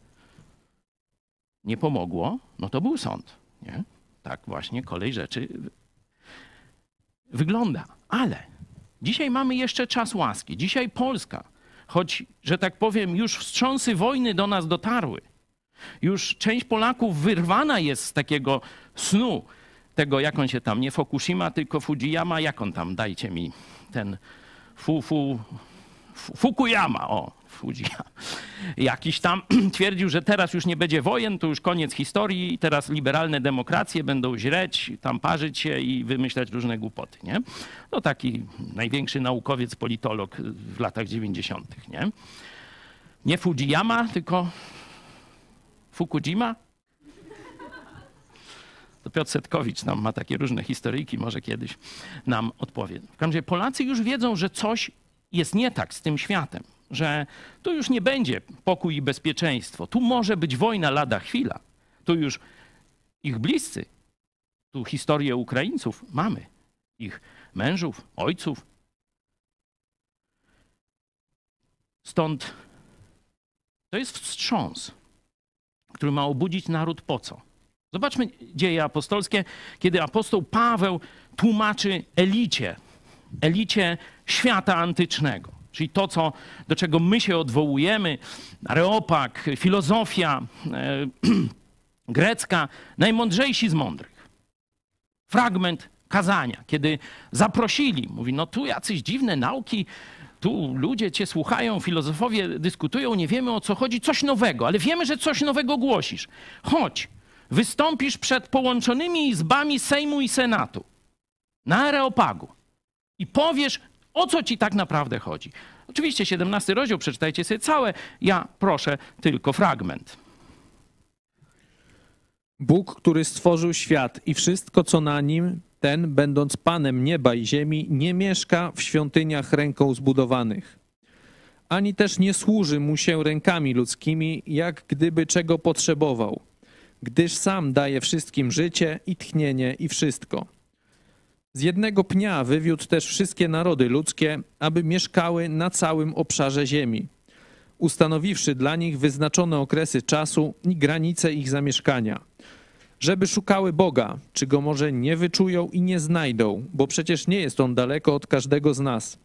Speaker 1: Nie pomogło, no to był sąd. Nie? Tak właśnie kolej rzeczy wygląda. Ale Dzisiaj mamy jeszcze czas łaski. Dzisiaj Polska, choć, że tak powiem, już wstrząsy wojny do nas dotarły, już część Polaków wyrwana jest z takiego snu, tego jak on się tam, nie Fukushima, tylko Fujiyama, jak on tam, dajcie mi ten fu, fu, Fukuyama, o, Fujiyama, <laughs> jakiś tam <clears throat> twierdził, że teraz już nie będzie wojen, to już koniec historii, teraz liberalne demokracje będą źreć, tam parzyć się i wymyślać różne głupoty, nie? No taki największy naukowiec, politolog w latach 90., nie? Nie Fujiyama, tylko Fukujima? To Piotr Setkowicz nam ma takie różne historyjki, może kiedyś nam odpowie. W każdym razie Polacy już wiedzą, że coś jest nie tak z tym światem, że tu już nie będzie pokój i bezpieczeństwo. Tu może być wojna lada chwila. Tu już ich bliscy, tu historię Ukraińców mamy, ich mężów, ojców. Stąd to jest wstrząs, który ma obudzić naród po co? Zobaczmy dzieje apostolskie, kiedy apostoł Paweł tłumaczy elicie, elicie świata antycznego, czyli to, co, do czego my się odwołujemy, Areopag, filozofia e, <clears throat> grecka, najmądrzejsi z mądrych. Fragment kazania, kiedy zaprosili, mówi, no tu jacyś dziwne nauki, tu ludzie cię słuchają, filozofowie dyskutują, nie wiemy o co chodzi, coś nowego, ale wiemy, że coś nowego głosisz. Chodź, wystąpisz przed połączonymi izbami Sejmu i Senatu na Areopagu i powiesz, o co ci tak naprawdę chodzi. Oczywiście 17 rozdział, przeczytajcie sobie całe, ja proszę tylko fragment.
Speaker 4: Bóg, który stworzył świat i wszystko, co na nim, ten, będąc Panem nieba i ziemi, nie mieszka w świątyniach ręką zbudowanych, ani też nie służy mu się rękami ludzkimi, jak gdyby czego potrzebował, gdyż sam daje wszystkim życie i tchnienie i wszystko. Z jednego pnia wywiódł też wszystkie narody ludzkie, aby mieszkały na całym obszarze ziemi, ustanowiwszy dla nich wyznaczone okresy czasu i granice ich zamieszkania – żeby szukały Boga, czy go może nie wyczują i nie znajdą, bo przecież nie jest on daleko od każdego z nas.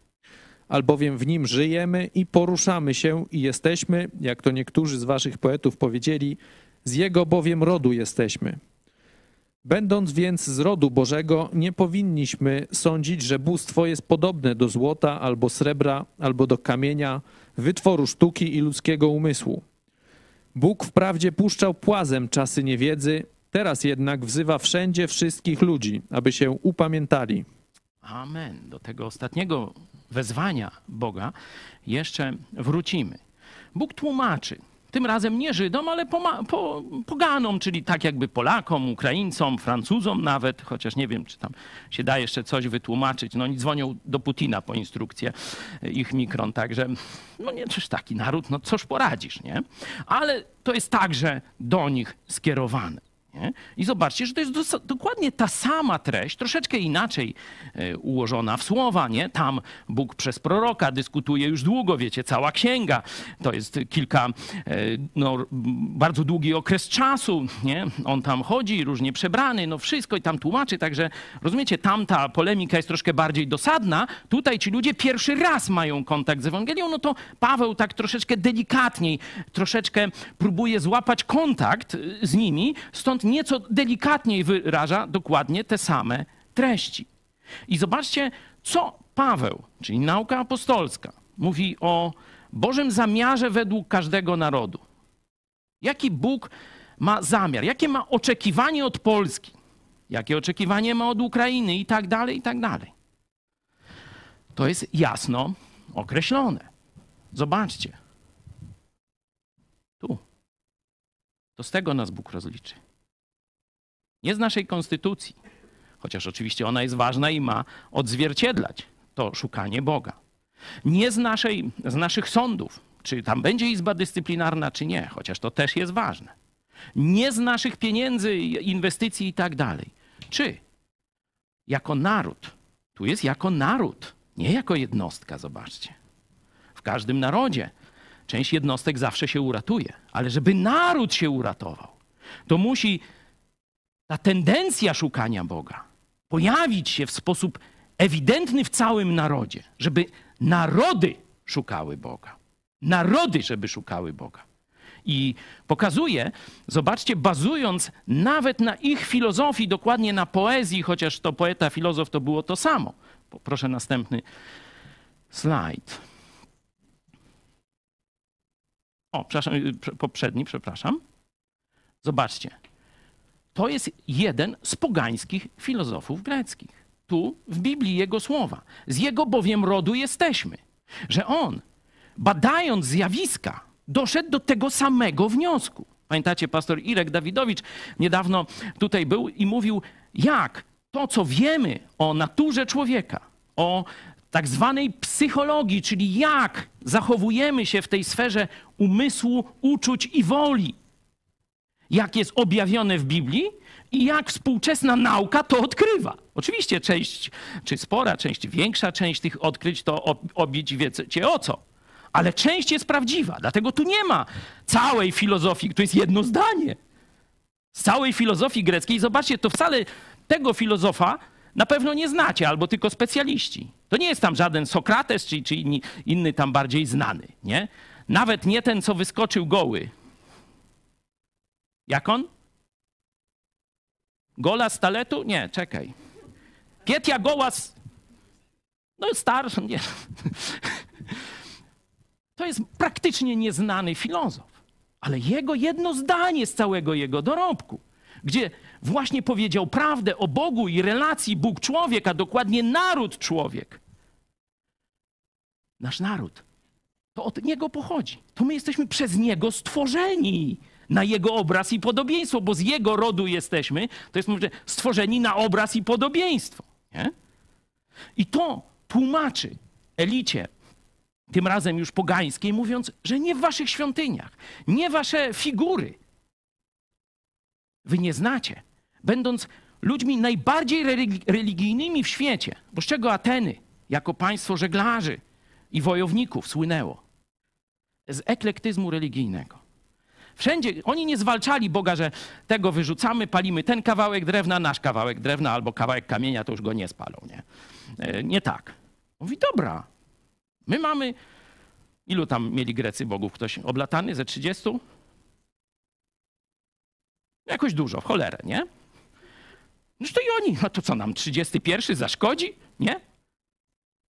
Speaker 4: Albowiem w nim żyjemy i poruszamy się i jesteśmy, jak to niektórzy z waszych poetów powiedzieli, z jego bowiem rodu jesteśmy. Będąc więc z rodu Bożego, nie powinniśmy sądzić, że bóstwo jest podobne do złota albo srebra, albo do kamienia, wytworu sztuki i ludzkiego umysłu. Bóg wprawdzie puszczał płazem czasy niewiedzy, Teraz jednak wzywa wszędzie wszystkich ludzi, aby się upamiętali.
Speaker 1: Amen. Do tego ostatniego wezwania Boga jeszcze wrócimy. Bóg tłumaczy, tym razem nie Żydom, ale po, poganom, czyli tak jakby Polakom, Ukraińcom, Francuzom nawet, chociaż nie wiem, czy tam się da jeszcze coś wytłumaczyć. No oni dzwonią do Putina po instrukcję ich mikron, także no nie, czyż taki naród, no cóż poradzisz, nie? Ale to jest także do nich skierowane. Nie? I zobaczcie, że to jest dokładnie ta sama treść, troszeczkę inaczej e, ułożona w słowa. Nie? Tam Bóg przez proroka dyskutuje już długo, wiecie, cała księga. To jest kilka, e, no, bardzo długi okres czasu. Nie? On tam chodzi, różnie przebrany, no wszystko i tam tłumaczy. Także rozumiecie, tam ta polemika jest troszkę bardziej dosadna. Tutaj ci ludzie pierwszy raz mają kontakt z Ewangelią, no to Paweł tak troszeczkę delikatniej, troszeczkę próbuje złapać kontakt z nimi, stąd nieco delikatniej wyraża dokładnie te same treści. I zobaczcie, co Paweł, czyli nauka apostolska, mówi o Bożym zamiarze według każdego narodu. Jaki Bóg ma zamiar, jakie ma oczekiwanie od Polski, jakie oczekiwanie ma od Ukrainy i tak dalej, i tak dalej. To jest jasno określone. Zobaczcie. Tu. To z tego nas Bóg rozliczy. Nie z naszej konstytucji, chociaż oczywiście ona jest ważna i ma odzwierciedlać to szukanie Boga. Nie z, naszej, z naszych sądów, czy tam będzie izba dyscyplinarna, czy nie, chociaż to też jest ważne. Nie z naszych pieniędzy, inwestycji i tak dalej. Czy jako naród, tu jest jako naród, nie jako jednostka, zobaczcie. W każdym narodzie część jednostek zawsze się uratuje, ale żeby naród się uratował, to musi ta tendencja szukania Boga pojawić się w sposób ewidentny w całym narodzie, żeby narody szukały Boga. Narody, żeby szukały Boga. I pokazuje, zobaczcie, bazując nawet na ich filozofii, dokładnie na poezji, chociaż to poeta, filozof to było to samo. Proszę następny slajd. O, przepraszam, y, poprzedni, przepraszam. Zobaczcie. To jest jeden z pogańskich filozofów greckich. Tu w Biblii jego słowa. Z jego bowiem rodu jesteśmy. Że on, badając zjawiska, doszedł do tego samego wniosku. Pamiętacie, pastor Irek Dawidowicz niedawno tutaj był i mówił, jak to, co wiemy o naturze człowieka, o tak zwanej psychologii, czyli jak zachowujemy się w tej sferze umysłu, uczuć i woli, jak jest objawione w Biblii i jak współczesna nauka to odkrywa. Oczywiście część, czy spora część, większa część tych odkryć to obić wiecie o co. Ale część jest prawdziwa, dlatego tu nie ma całej filozofii, to jest jedno zdanie. Z całej filozofii greckiej, zobaczcie, to wcale tego filozofa na pewno nie znacie, albo tylko specjaliści. To nie jest tam żaden Sokrates, czy, czy inny tam bardziej znany, nie? Nawet nie ten, co wyskoczył goły. Jak on? Gola z taletu? Nie, czekaj. Pietia Gołas. No starszy, nie. <laughs> To jest praktycznie nieznany filozof. Ale jego jedno zdanie z całego jego dorobku, gdzie właśnie powiedział prawdę o Bogu i relacji Bóg-człowiek, a dokładnie naród-człowiek. Nasz naród. To od niego pochodzi. To my jesteśmy przez niego stworzeni na jego obraz i podobieństwo, bo z jego rodu jesteśmy, to jest stworzeni na obraz i podobieństwo. Nie? I to tłumaczy elicie, tym razem już pogańskiej, mówiąc, że nie w waszych świątyniach, nie wasze figury. Wy nie znacie, będąc ludźmi najbardziej religijnymi w świecie, bo z czego Ateny jako państwo żeglarzy i wojowników słynęło? Z eklektyzmu religijnego. Wszędzie oni nie zwalczali Boga, że tego wyrzucamy, palimy ten kawałek drewna, nasz kawałek drewna albo kawałek kamienia, to już go nie spalą. Nie, e, nie tak. Mówi, dobra, my mamy. Ilu tam mieli Grecy bogów? Ktoś oblatany ze 30? Jakoś dużo, w cholerę, nie? No to i oni, no to co nam, 31 zaszkodzi? Nie?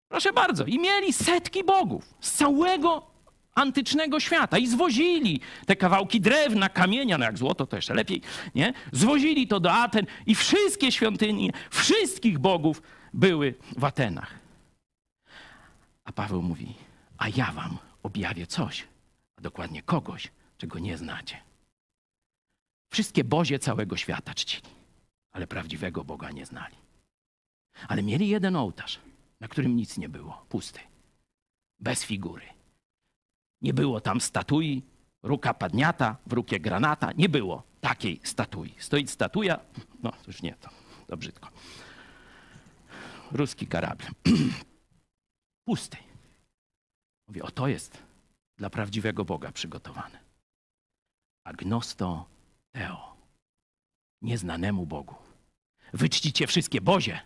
Speaker 1: Proszę bardzo. I mieli setki bogów z całego antycznego świata i zwozili te kawałki drewna, kamienia, no jak złoto to jeszcze lepiej, nie? Zwozili to do Aten i wszystkie świątynie, wszystkich bogów były w Atenach. A Paweł mówi, a ja wam objawię coś, a dokładnie kogoś, czego nie znacie. Wszystkie bozie całego świata czcili, ale prawdziwego Boga nie znali. Ale mieli jeden ołtarz, na którym nic nie było, pusty, bez figury. Nie było tam statui, ruka padniata, w rukie granata. Nie było takiej statui. Stoi statuja, no już nie, to, to brzydko. Ruski karabiel. <clears throat> Pusty. Mówię, o to jest dla prawdziwego Boga przygotowane. Agnosto Teo. Nieznanemu Bogu. Wyczcicie wszystkie bozie,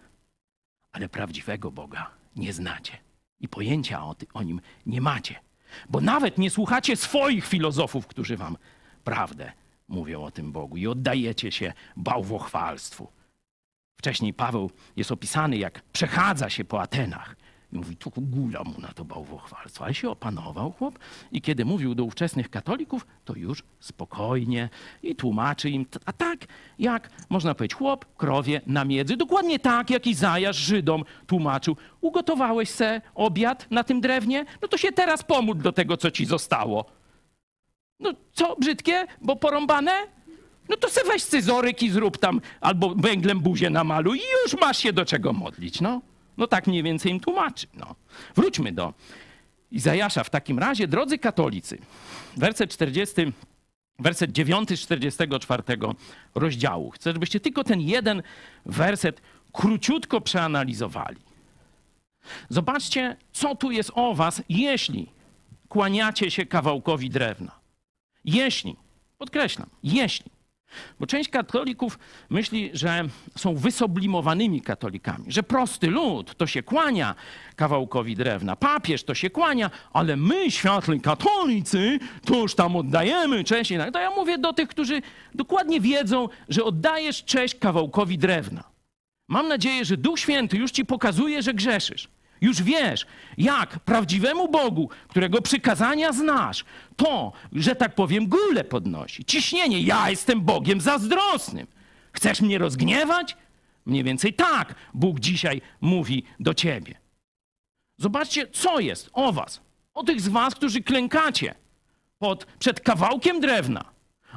Speaker 1: ale prawdziwego Boga nie znacie. I pojęcia o, ty, o nim nie macie. Bo nawet nie słuchacie swoich filozofów, którzy wam prawdę mówią o tym Bogu i oddajecie się bałwochwalstwu. Wcześniej Paweł jest opisany, jak przechadza się po Atenach mówi, tu gula mu na to bałwochwalstwo. Ale się opanował chłop i kiedy mówił do ówczesnych katolików, to już spokojnie i tłumaczy im, a tak jak, można powiedzieć, chłop krowie na miedzy. Dokładnie tak, jak Izajasz Żydom tłumaczył. Ugotowałeś se obiad na tym drewnie? No to się teraz pomódl do tego, co ci zostało. No co, brzydkie, bo porąbane? No to se weź scyzoryk i zrób tam albo węglem buzię namaluj i już masz się do czego modlić, no. No tak mniej więcej im tłumaczy. No. Wróćmy do Izajasza w takim razie. Drodzy katolicy, werset 40, werset 9 z 44 rozdziału. Chcę, żebyście tylko ten jeden werset króciutko przeanalizowali. Zobaczcie, co tu jest o was, jeśli kłaniacie się kawałkowi drewna. Jeśli, podkreślam, jeśli bo część katolików myśli, że są wysoblimowanymi katolikami, że prosty lud to się kłania kawałkowi drewna, papież to się kłania, ale my, światli katolicy, to już tam oddajemy cześć. To ja mówię do tych, którzy dokładnie wiedzą, że oddajesz cześć kawałkowi drewna. Mam nadzieję, że Duch Święty już ci pokazuje, że grzeszysz. Już wiesz, jak prawdziwemu Bogu, którego przykazania znasz, to, że tak powiem, gule podnosi. Ciśnienie. Ja jestem Bogiem zazdrosnym. Chcesz mnie rozgniewać? Mniej więcej tak Bóg dzisiaj mówi do ciebie. Zobaczcie, co jest o was. O tych z was, którzy klękacie pod, przed kawałkiem drewna,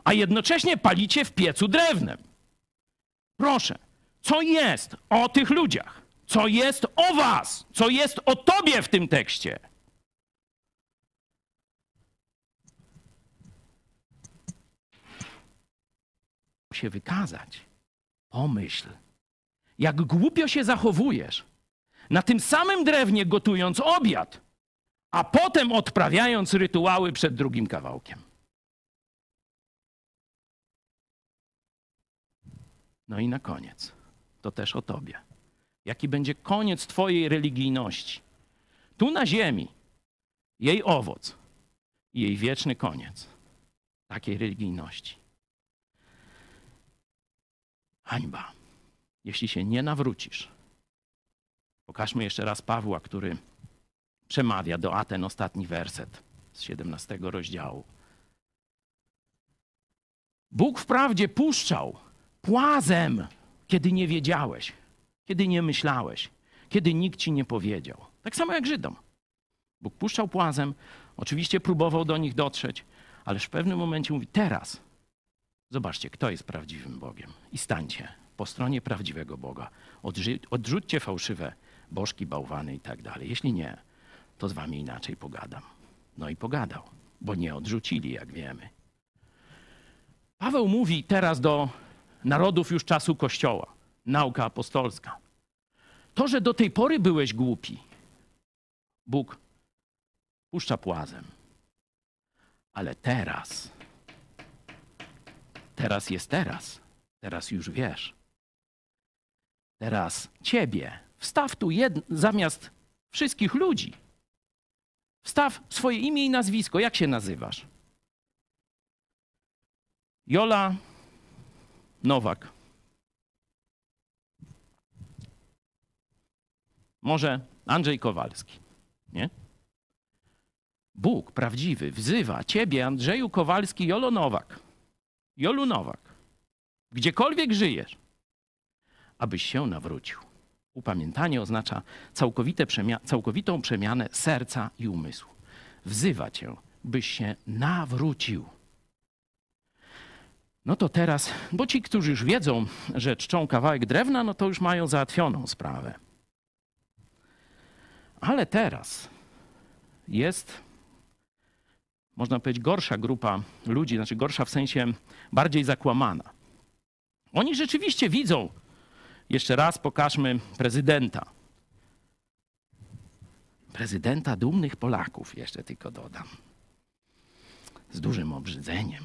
Speaker 1: a jednocześnie palicie w piecu drewnem. Proszę, co jest o tych ludziach? Co jest o was? Co jest o tobie w tym tekście? się wykazać. Pomyśl, jak głupio się zachowujesz, na tym samym drewnie gotując obiad, a potem odprawiając rytuały przed drugim kawałkiem. No i na koniec, to też o Tobie. Jaki będzie koniec Twojej religijności? Tu na ziemi, jej owoc i jej wieczny koniec takiej religijności. Hańba, jeśli się nie nawrócisz. Pokażmy jeszcze raz Pawła, który przemawia do Aten ostatni werset z 17 rozdziału. Bóg wprawdzie puszczał płazem, kiedy nie wiedziałeś, kiedy nie myślałeś, kiedy nikt ci nie powiedział. Tak samo jak Żydom. Bóg puszczał płazem, oczywiście próbował do nich dotrzeć, ale w pewnym momencie mówi: Teraz zobaczcie, kto jest prawdziwym Bogiem i stańcie po stronie prawdziwego Boga. Odrzućcie fałszywe bożki, bałwany i tak dalej. Jeśli nie, to z wami inaczej pogadam. No i pogadał, bo nie odrzucili, jak wiemy. Paweł mówi teraz do narodów już czasu Kościoła, nauka apostolska. To, że do tej pory byłeś głupi, Bóg puszcza płazem. Ale teraz, teraz jest teraz, teraz już wiesz. Teraz ciebie wstaw tu jed... zamiast wszystkich ludzi. Wstaw swoje imię i nazwisko. Jak się nazywasz? Jola Nowak. Może Andrzej Kowalski. Nie? Bóg prawdziwy wzywa ciebie, Andrzeju Kowalski, Jolo Nowak. Jolu Nowak. Gdziekolwiek żyjesz, abyś się nawrócił. Upamiętanie oznacza przemia całkowitą przemianę serca i umysłu. Wzywa cię, byś się nawrócił. No to teraz, bo ci, którzy już wiedzą, że czczą kawałek drewna, no to już mają załatwioną sprawę. Ale teraz jest, można powiedzieć, gorsza grupa ludzi, znaczy gorsza w sensie bardziej zakłamana. Oni rzeczywiście widzą, jeszcze raz pokażmy prezydenta. Prezydenta dumnych Polaków, jeszcze tylko dodam. Z dużym obrzydzeniem.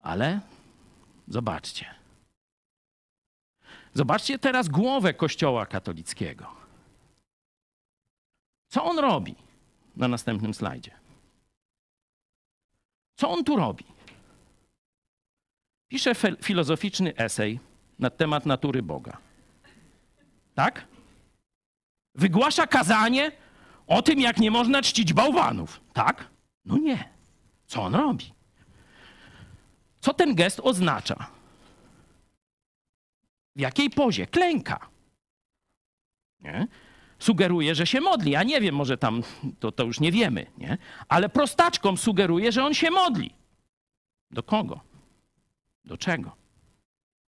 Speaker 1: Ale zobaczcie. Zobaczcie teraz głowę Kościoła katolickiego. Co on robi na następnym slajdzie? Co on tu robi? Pisze filozoficzny esej na temat natury Boga. Tak? Wygłasza kazanie o tym, jak nie można czcić bałwanów. Tak? No nie. Co on robi? Co ten gest oznacza? W jakiej pozie? Klęka. Nie? Sugeruje, że się modli. Ja nie wiem, może tam to, to już nie wiemy, nie? ale prostaczkom sugeruje, że on się modli. Do kogo? Do czego?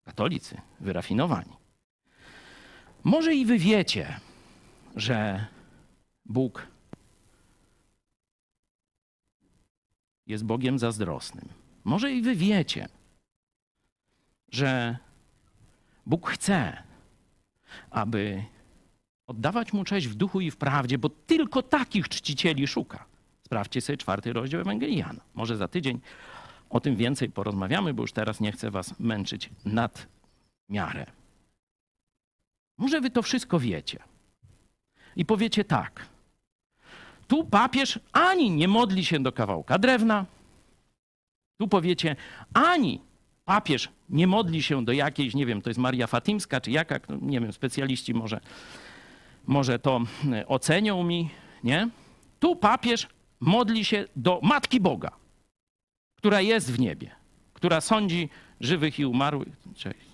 Speaker 1: katolicy, wyrafinowani. Może i wy wiecie, że Bóg jest Bogiem zazdrosnym. Może i wy wiecie, że Bóg chce, aby oddawać mu cześć w duchu i w prawdzie, bo tylko takich czcicieli szuka. Sprawdźcie sobie czwarty rozdział Ewangeliana. Może za tydzień o tym więcej porozmawiamy, bo już teraz nie chcę was męczyć nad miarę. Może wy to wszystko wiecie. I powiecie tak. Tu papież ani nie modli się do kawałka drewna. Tu powiecie, ani papież nie modli się do jakiejś, nie wiem, to jest Maria Fatimska, czy jaka, no nie wiem, specjaliści może może to e, ocenią mi, nie? Tu papież modli się do Matki Boga, która jest w niebie, która sądzi żywych i umarłych. Cześć.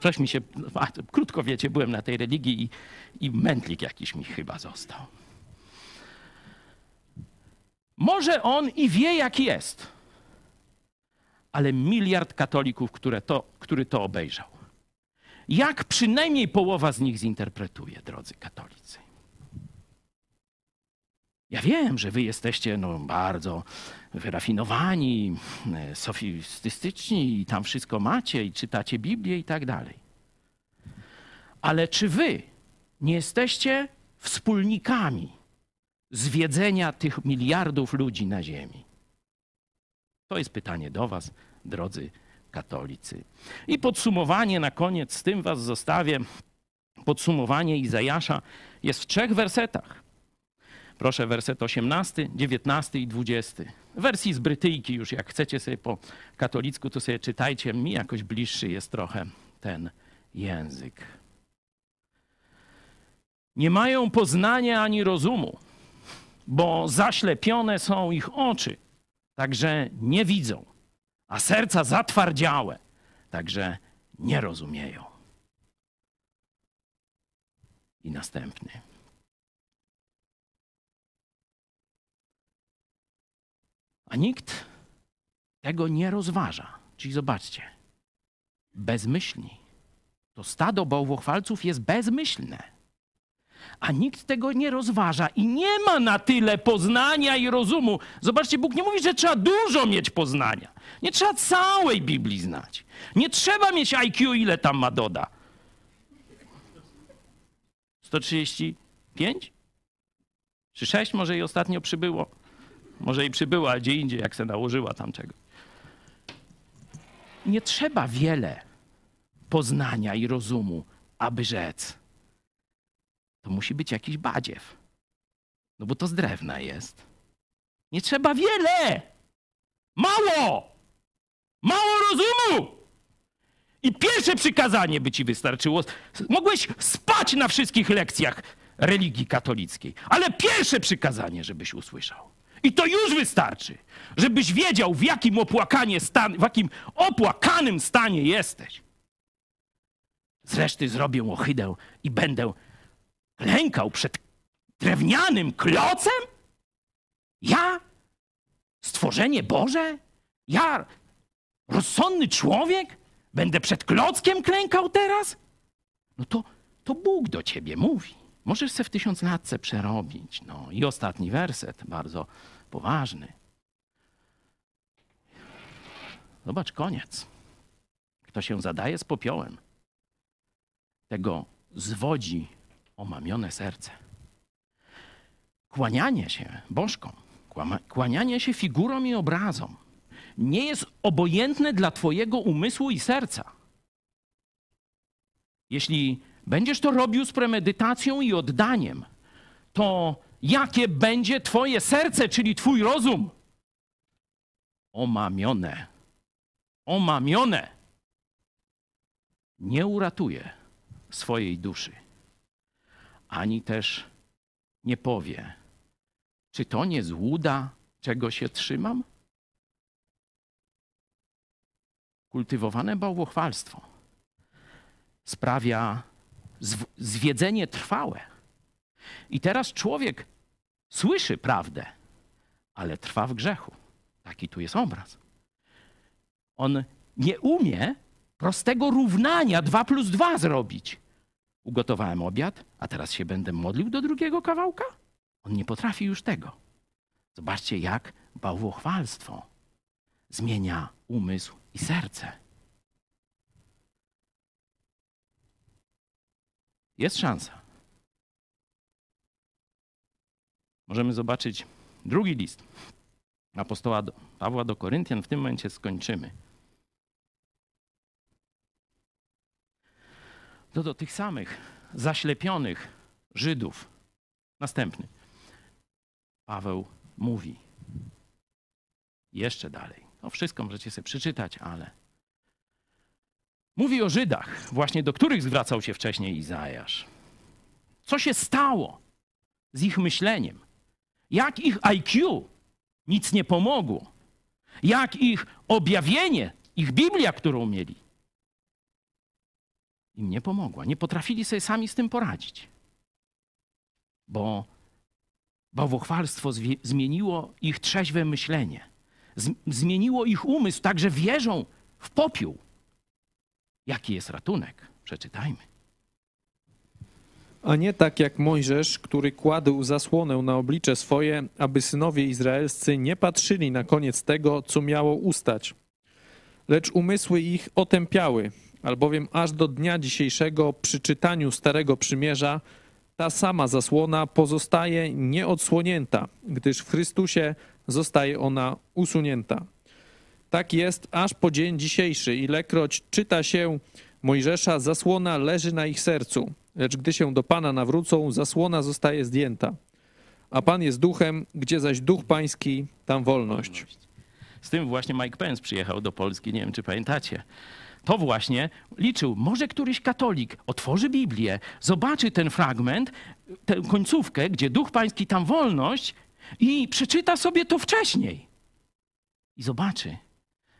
Speaker 1: Coś mi się, a, krótko wiecie, byłem na tej religii i, i mętlik jakiś mi chyba został. Może on i wie, jak jest, ale miliard katolików, które to, który to obejrzał. Jak przynajmniej połowa z nich zinterpretuje, drodzy katolicy? Ja wiem, że wy jesteście no, bardzo wyrafinowani, e, sofistyczni i tam wszystko macie i czytacie Biblię i tak dalej. Ale czy wy nie jesteście wspólnikami zwiedzenia tych miliardów ludzi na ziemi? To jest pytanie do was, drodzy katolicy. I podsumowanie na koniec, z tym was zostawię. Podsumowanie Izajasza jest w trzech wersetach. Proszę, werset 18, 19 i 20. Wersji z Brytyjki już, jak chcecie sobie po katolicku, to sobie czytajcie. Mi jakoś bliższy jest trochę ten język. Nie mają poznania ani rozumu, bo zaślepione są ich oczy, także nie widzą, a serca zatwardziałe, także nie rozumieją. I następny. A nikt tego nie rozważa. Czyli zobaczcie, bezmyślni. To stado bałwochwalców jest bezmyślne. A nikt tego nie rozważa i nie ma na tyle poznania i rozumu. Zobaczcie, Bóg nie mówi, że trzeba dużo mieć poznania. Nie trzeba całej Biblii znać. Nie trzeba mieć IQ, ile tam ma doda. 135? Czy 6 może i ostatnio przybyło? Może i przybyła gdzie indziej, jak se nałożyła tam czego. Nie trzeba wiele poznania i rozumu, aby rzec. To musi być jakiś badziew. No bo to z drewna jest. Nie trzeba wiele! Mało! Mało rozumu! I pierwsze przykazanie by ci wystarczyło. Mogłeś spać na wszystkich lekcjach religii katolickiej, ale pierwsze przykazanie, żebyś usłyszał. I to już wystarczy, żebyś wiedział, w jakim, opłakanie stan, w jakim opłakanym stanie jesteś. Zresztą zrobię ohydę i będę klękał przed drewnianym klocem? Ja? Stworzenie Boże? Ja? Rozsądny człowiek? Będę przed klockiem klękał teraz? No to, to Bóg do ciebie mówi. Możesz se w tysiąc latce przerobić. No i ostatni werset, bardzo poważny. Zobacz, koniec. Kto się zadaje z popiołem, tego zwodzi omamione serce. Kłanianie się bożkom, kłanianie się figurom i obrazom nie jest obojętne dla Twojego umysłu i serca. Jeśli będziesz to robił z premedytacją i oddaniem, to jakie będzie Twoje serce, czyli Twój rozum? Omamione. Omamione. Nie uratuje swojej duszy, ani też nie powie, czy to nie złuda, czego się trzymam? Kultywowane bałwochwalstwo sprawia zwiedzenie trwałe. I teraz człowiek słyszy prawdę, ale trwa w grzechu. Taki tu jest obraz. On nie umie prostego równania 2 plus 2 zrobić. Ugotowałem obiad, a teraz się będę modlił do drugiego kawałka? On nie potrafi już tego. Zobaczcie, jak bałwochwalstwo zmienia umysł i serce. Jest szansa. Możemy zobaczyć drugi list apostoła Pawła do Koryntian. W tym momencie skończymy. To do tych samych zaślepionych Żydów. Następny. Paweł mówi. Jeszcze dalej. No wszystko możecie sobie przeczytać, ale Mówi o Żydach, właśnie do których zwracał się wcześniej Izajasz. Co się stało z ich myśleniem? Jak ich IQ nic nie pomogło? Jak ich objawienie, ich Biblia, którą mieli, im nie pomogła. Nie potrafili sobie sami z tym poradzić. Bo bałwochwalstwo zmieniło ich trzeźwe myślenie. zmieniło ich umysł, tak że wierzą w popiół. Jaki jest ratunek? Przeczytajmy.
Speaker 4: A nie tak jak Mojżesz, który kładł zasłonę na oblicze swoje, aby synowie izraelscy nie patrzyli na koniec tego, co miało ustać. Lecz umysły ich otępiały, albowiem aż do dnia dzisiejszego przy czytaniu Starego Przymierza ta sama zasłona pozostaje nieodsłonięta, gdyż w Chrystusie zostaje ona usunięta. Tak jest aż po dzień dzisiejszy, ilekroć czyta się Mojżesza, zasłona leży na ich sercu, lecz gdy się do Pana nawrócą, zasłona zostaje zdjęta. A Pan jest duchem, gdzie zaś duch pański, tam wolność.
Speaker 1: Z tym właśnie Mike Pence przyjechał do Polski, nie wiem czy pamiętacie to właśnie liczył. Może któryś katolik otworzy Biblię, zobaczy ten fragment, tę końcówkę, gdzie Duch Pański, tam wolność i przeczyta sobie to wcześniej. I zobaczy,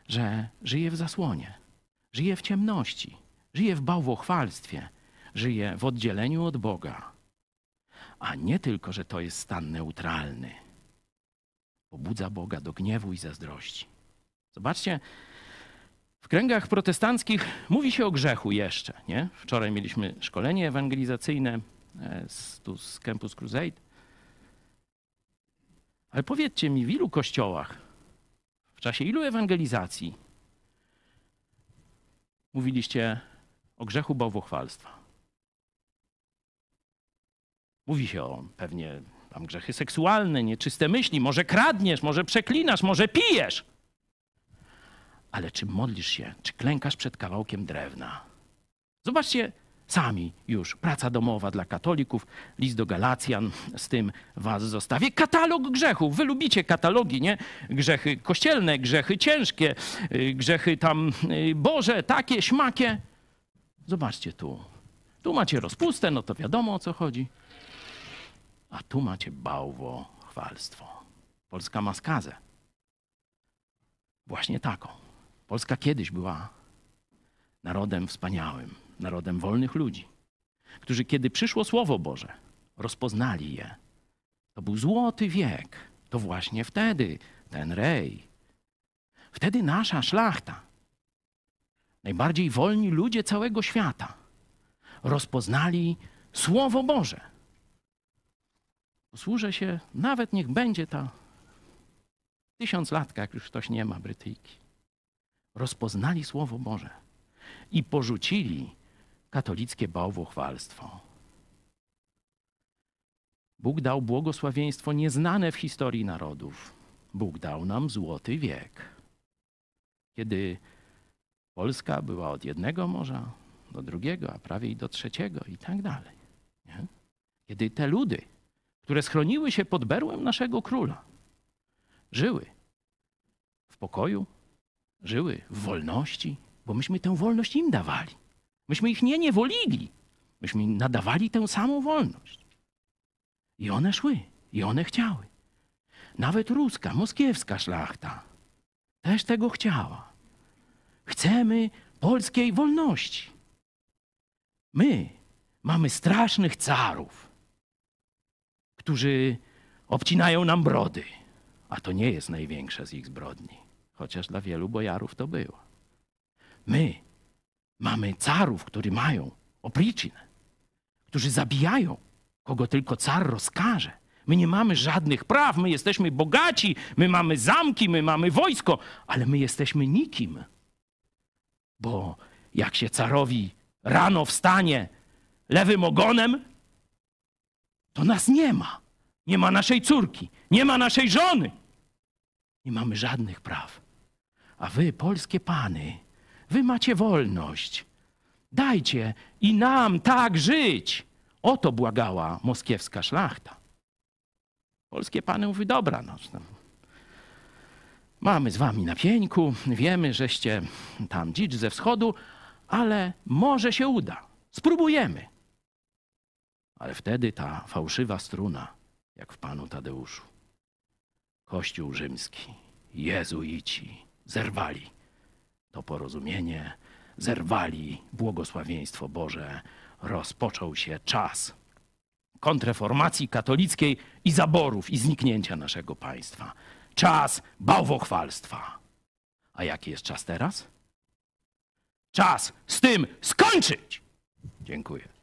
Speaker 1: że żyje w zasłonie, żyje w ciemności, żyje w bałwochwalstwie, żyje w oddzieleniu od Boga. A nie tylko, że to jest stan neutralny. Pobudza Boga do gniewu i zazdrości. Zobaczcie, w kręgach protestanckich mówi się o grzechu jeszcze. Nie? Wczoraj mieliśmy szkolenie ewangelizacyjne e, z, tu z Campus Crusade. Ale powiedzcie mi, w ilu kościołach, w czasie ilu ewangelizacji mówiliście o grzechu bałwochwalstwa? Mówi się o pewnie tam grzechy seksualne, nieczyste myśli, może kradniesz, może przeklinasz, może pijesz ale czy modlisz się, czy klękasz przed kawałkiem drewna? Zobaczcie sami już. Praca domowa dla katolików, list do Galacjan, z tym was zostawię. Katalog grzechów. Wy lubicie katalogi, nie? Grzechy kościelne, grzechy ciężkie, y, grzechy tam y, Boże, takie, śmakie. Zobaczcie tu. Tu macie rozpustę, no to wiadomo o co chodzi. A tu macie bałwo, chwalstwo. Polska ma skazę. Właśnie taką. Polska kiedyś była narodem wspaniałym, narodem wolnych ludzi, którzy, kiedy przyszło Słowo Boże, rozpoznali je. To był złoty wiek. To właśnie wtedy ten rej. Wtedy nasza szlachta, najbardziej wolni ludzie całego świata, rozpoznali Słowo Boże. Posłużę się, nawet niech będzie ta tysiąc latka, jak już ktoś nie ma Brytyjki rozpoznali Słowo Boże i porzucili katolickie bałwochwalstwo. Bóg dał błogosławieństwo nieznane w historii narodów. Bóg dał nam złoty wiek. Kiedy Polska była od jednego morza do drugiego, a prawie i do trzeciego i tak dalej. Nie? Kiedy te ludy, które schroniły się pod berłem naszego króla, żyły w pokoju, żyły w wolności, bo myśmy tę wolność im dawali. Myśmy ich nie niewolili. Myśmy im nadawali tę samą wolność. I one szły, i one chciały. Nawet ruska, moskiewska szlachta też tego chciała. Chcemy polskiej wolności. My mamy strasznych carów, którzy obcinają nam brody, a to nie jest największa z ich zbrodni chociaż dla wielu bojarów to było. My mamy carów, którzy mają opryczynę, którzy zabijają, kogo tylko car rozkaże. My nie mamy żadnych praw, my jesteśmy bogaci, my mamy zamki, my mamy wojsko, ale my jesteśmy nikim. Bo jak się carowi rano wstanie lewym ogonem, to nas nie ma. Nie ma naszej córki, nie ma naszej żony. Nie mamy żadnych praw. A wy, polskie pany, wy macie wolność. Dajcie i nam tak żyć. O to błagała moskiewska szlachta. Polskie pany mówi, dobra, no, mamy z wami na pieńku, wiemy, żeście tam dzicz ze wschodu, ale może się uda. Spróbujemy. Ale wtedy ta fałszywa struna, jak w panu Tadeuszu, Kościół rzymski, jezuici zerwali to porozumienie, zerwali błogosławieństwo Boże, rozpoczął się czas kontreformacji katolickiej i zaborów i zniknięcia naszego państwa. Czas bałwochwalstwa. A jaki jest czas teraz? Czas z tym skończyć! Dziękuję.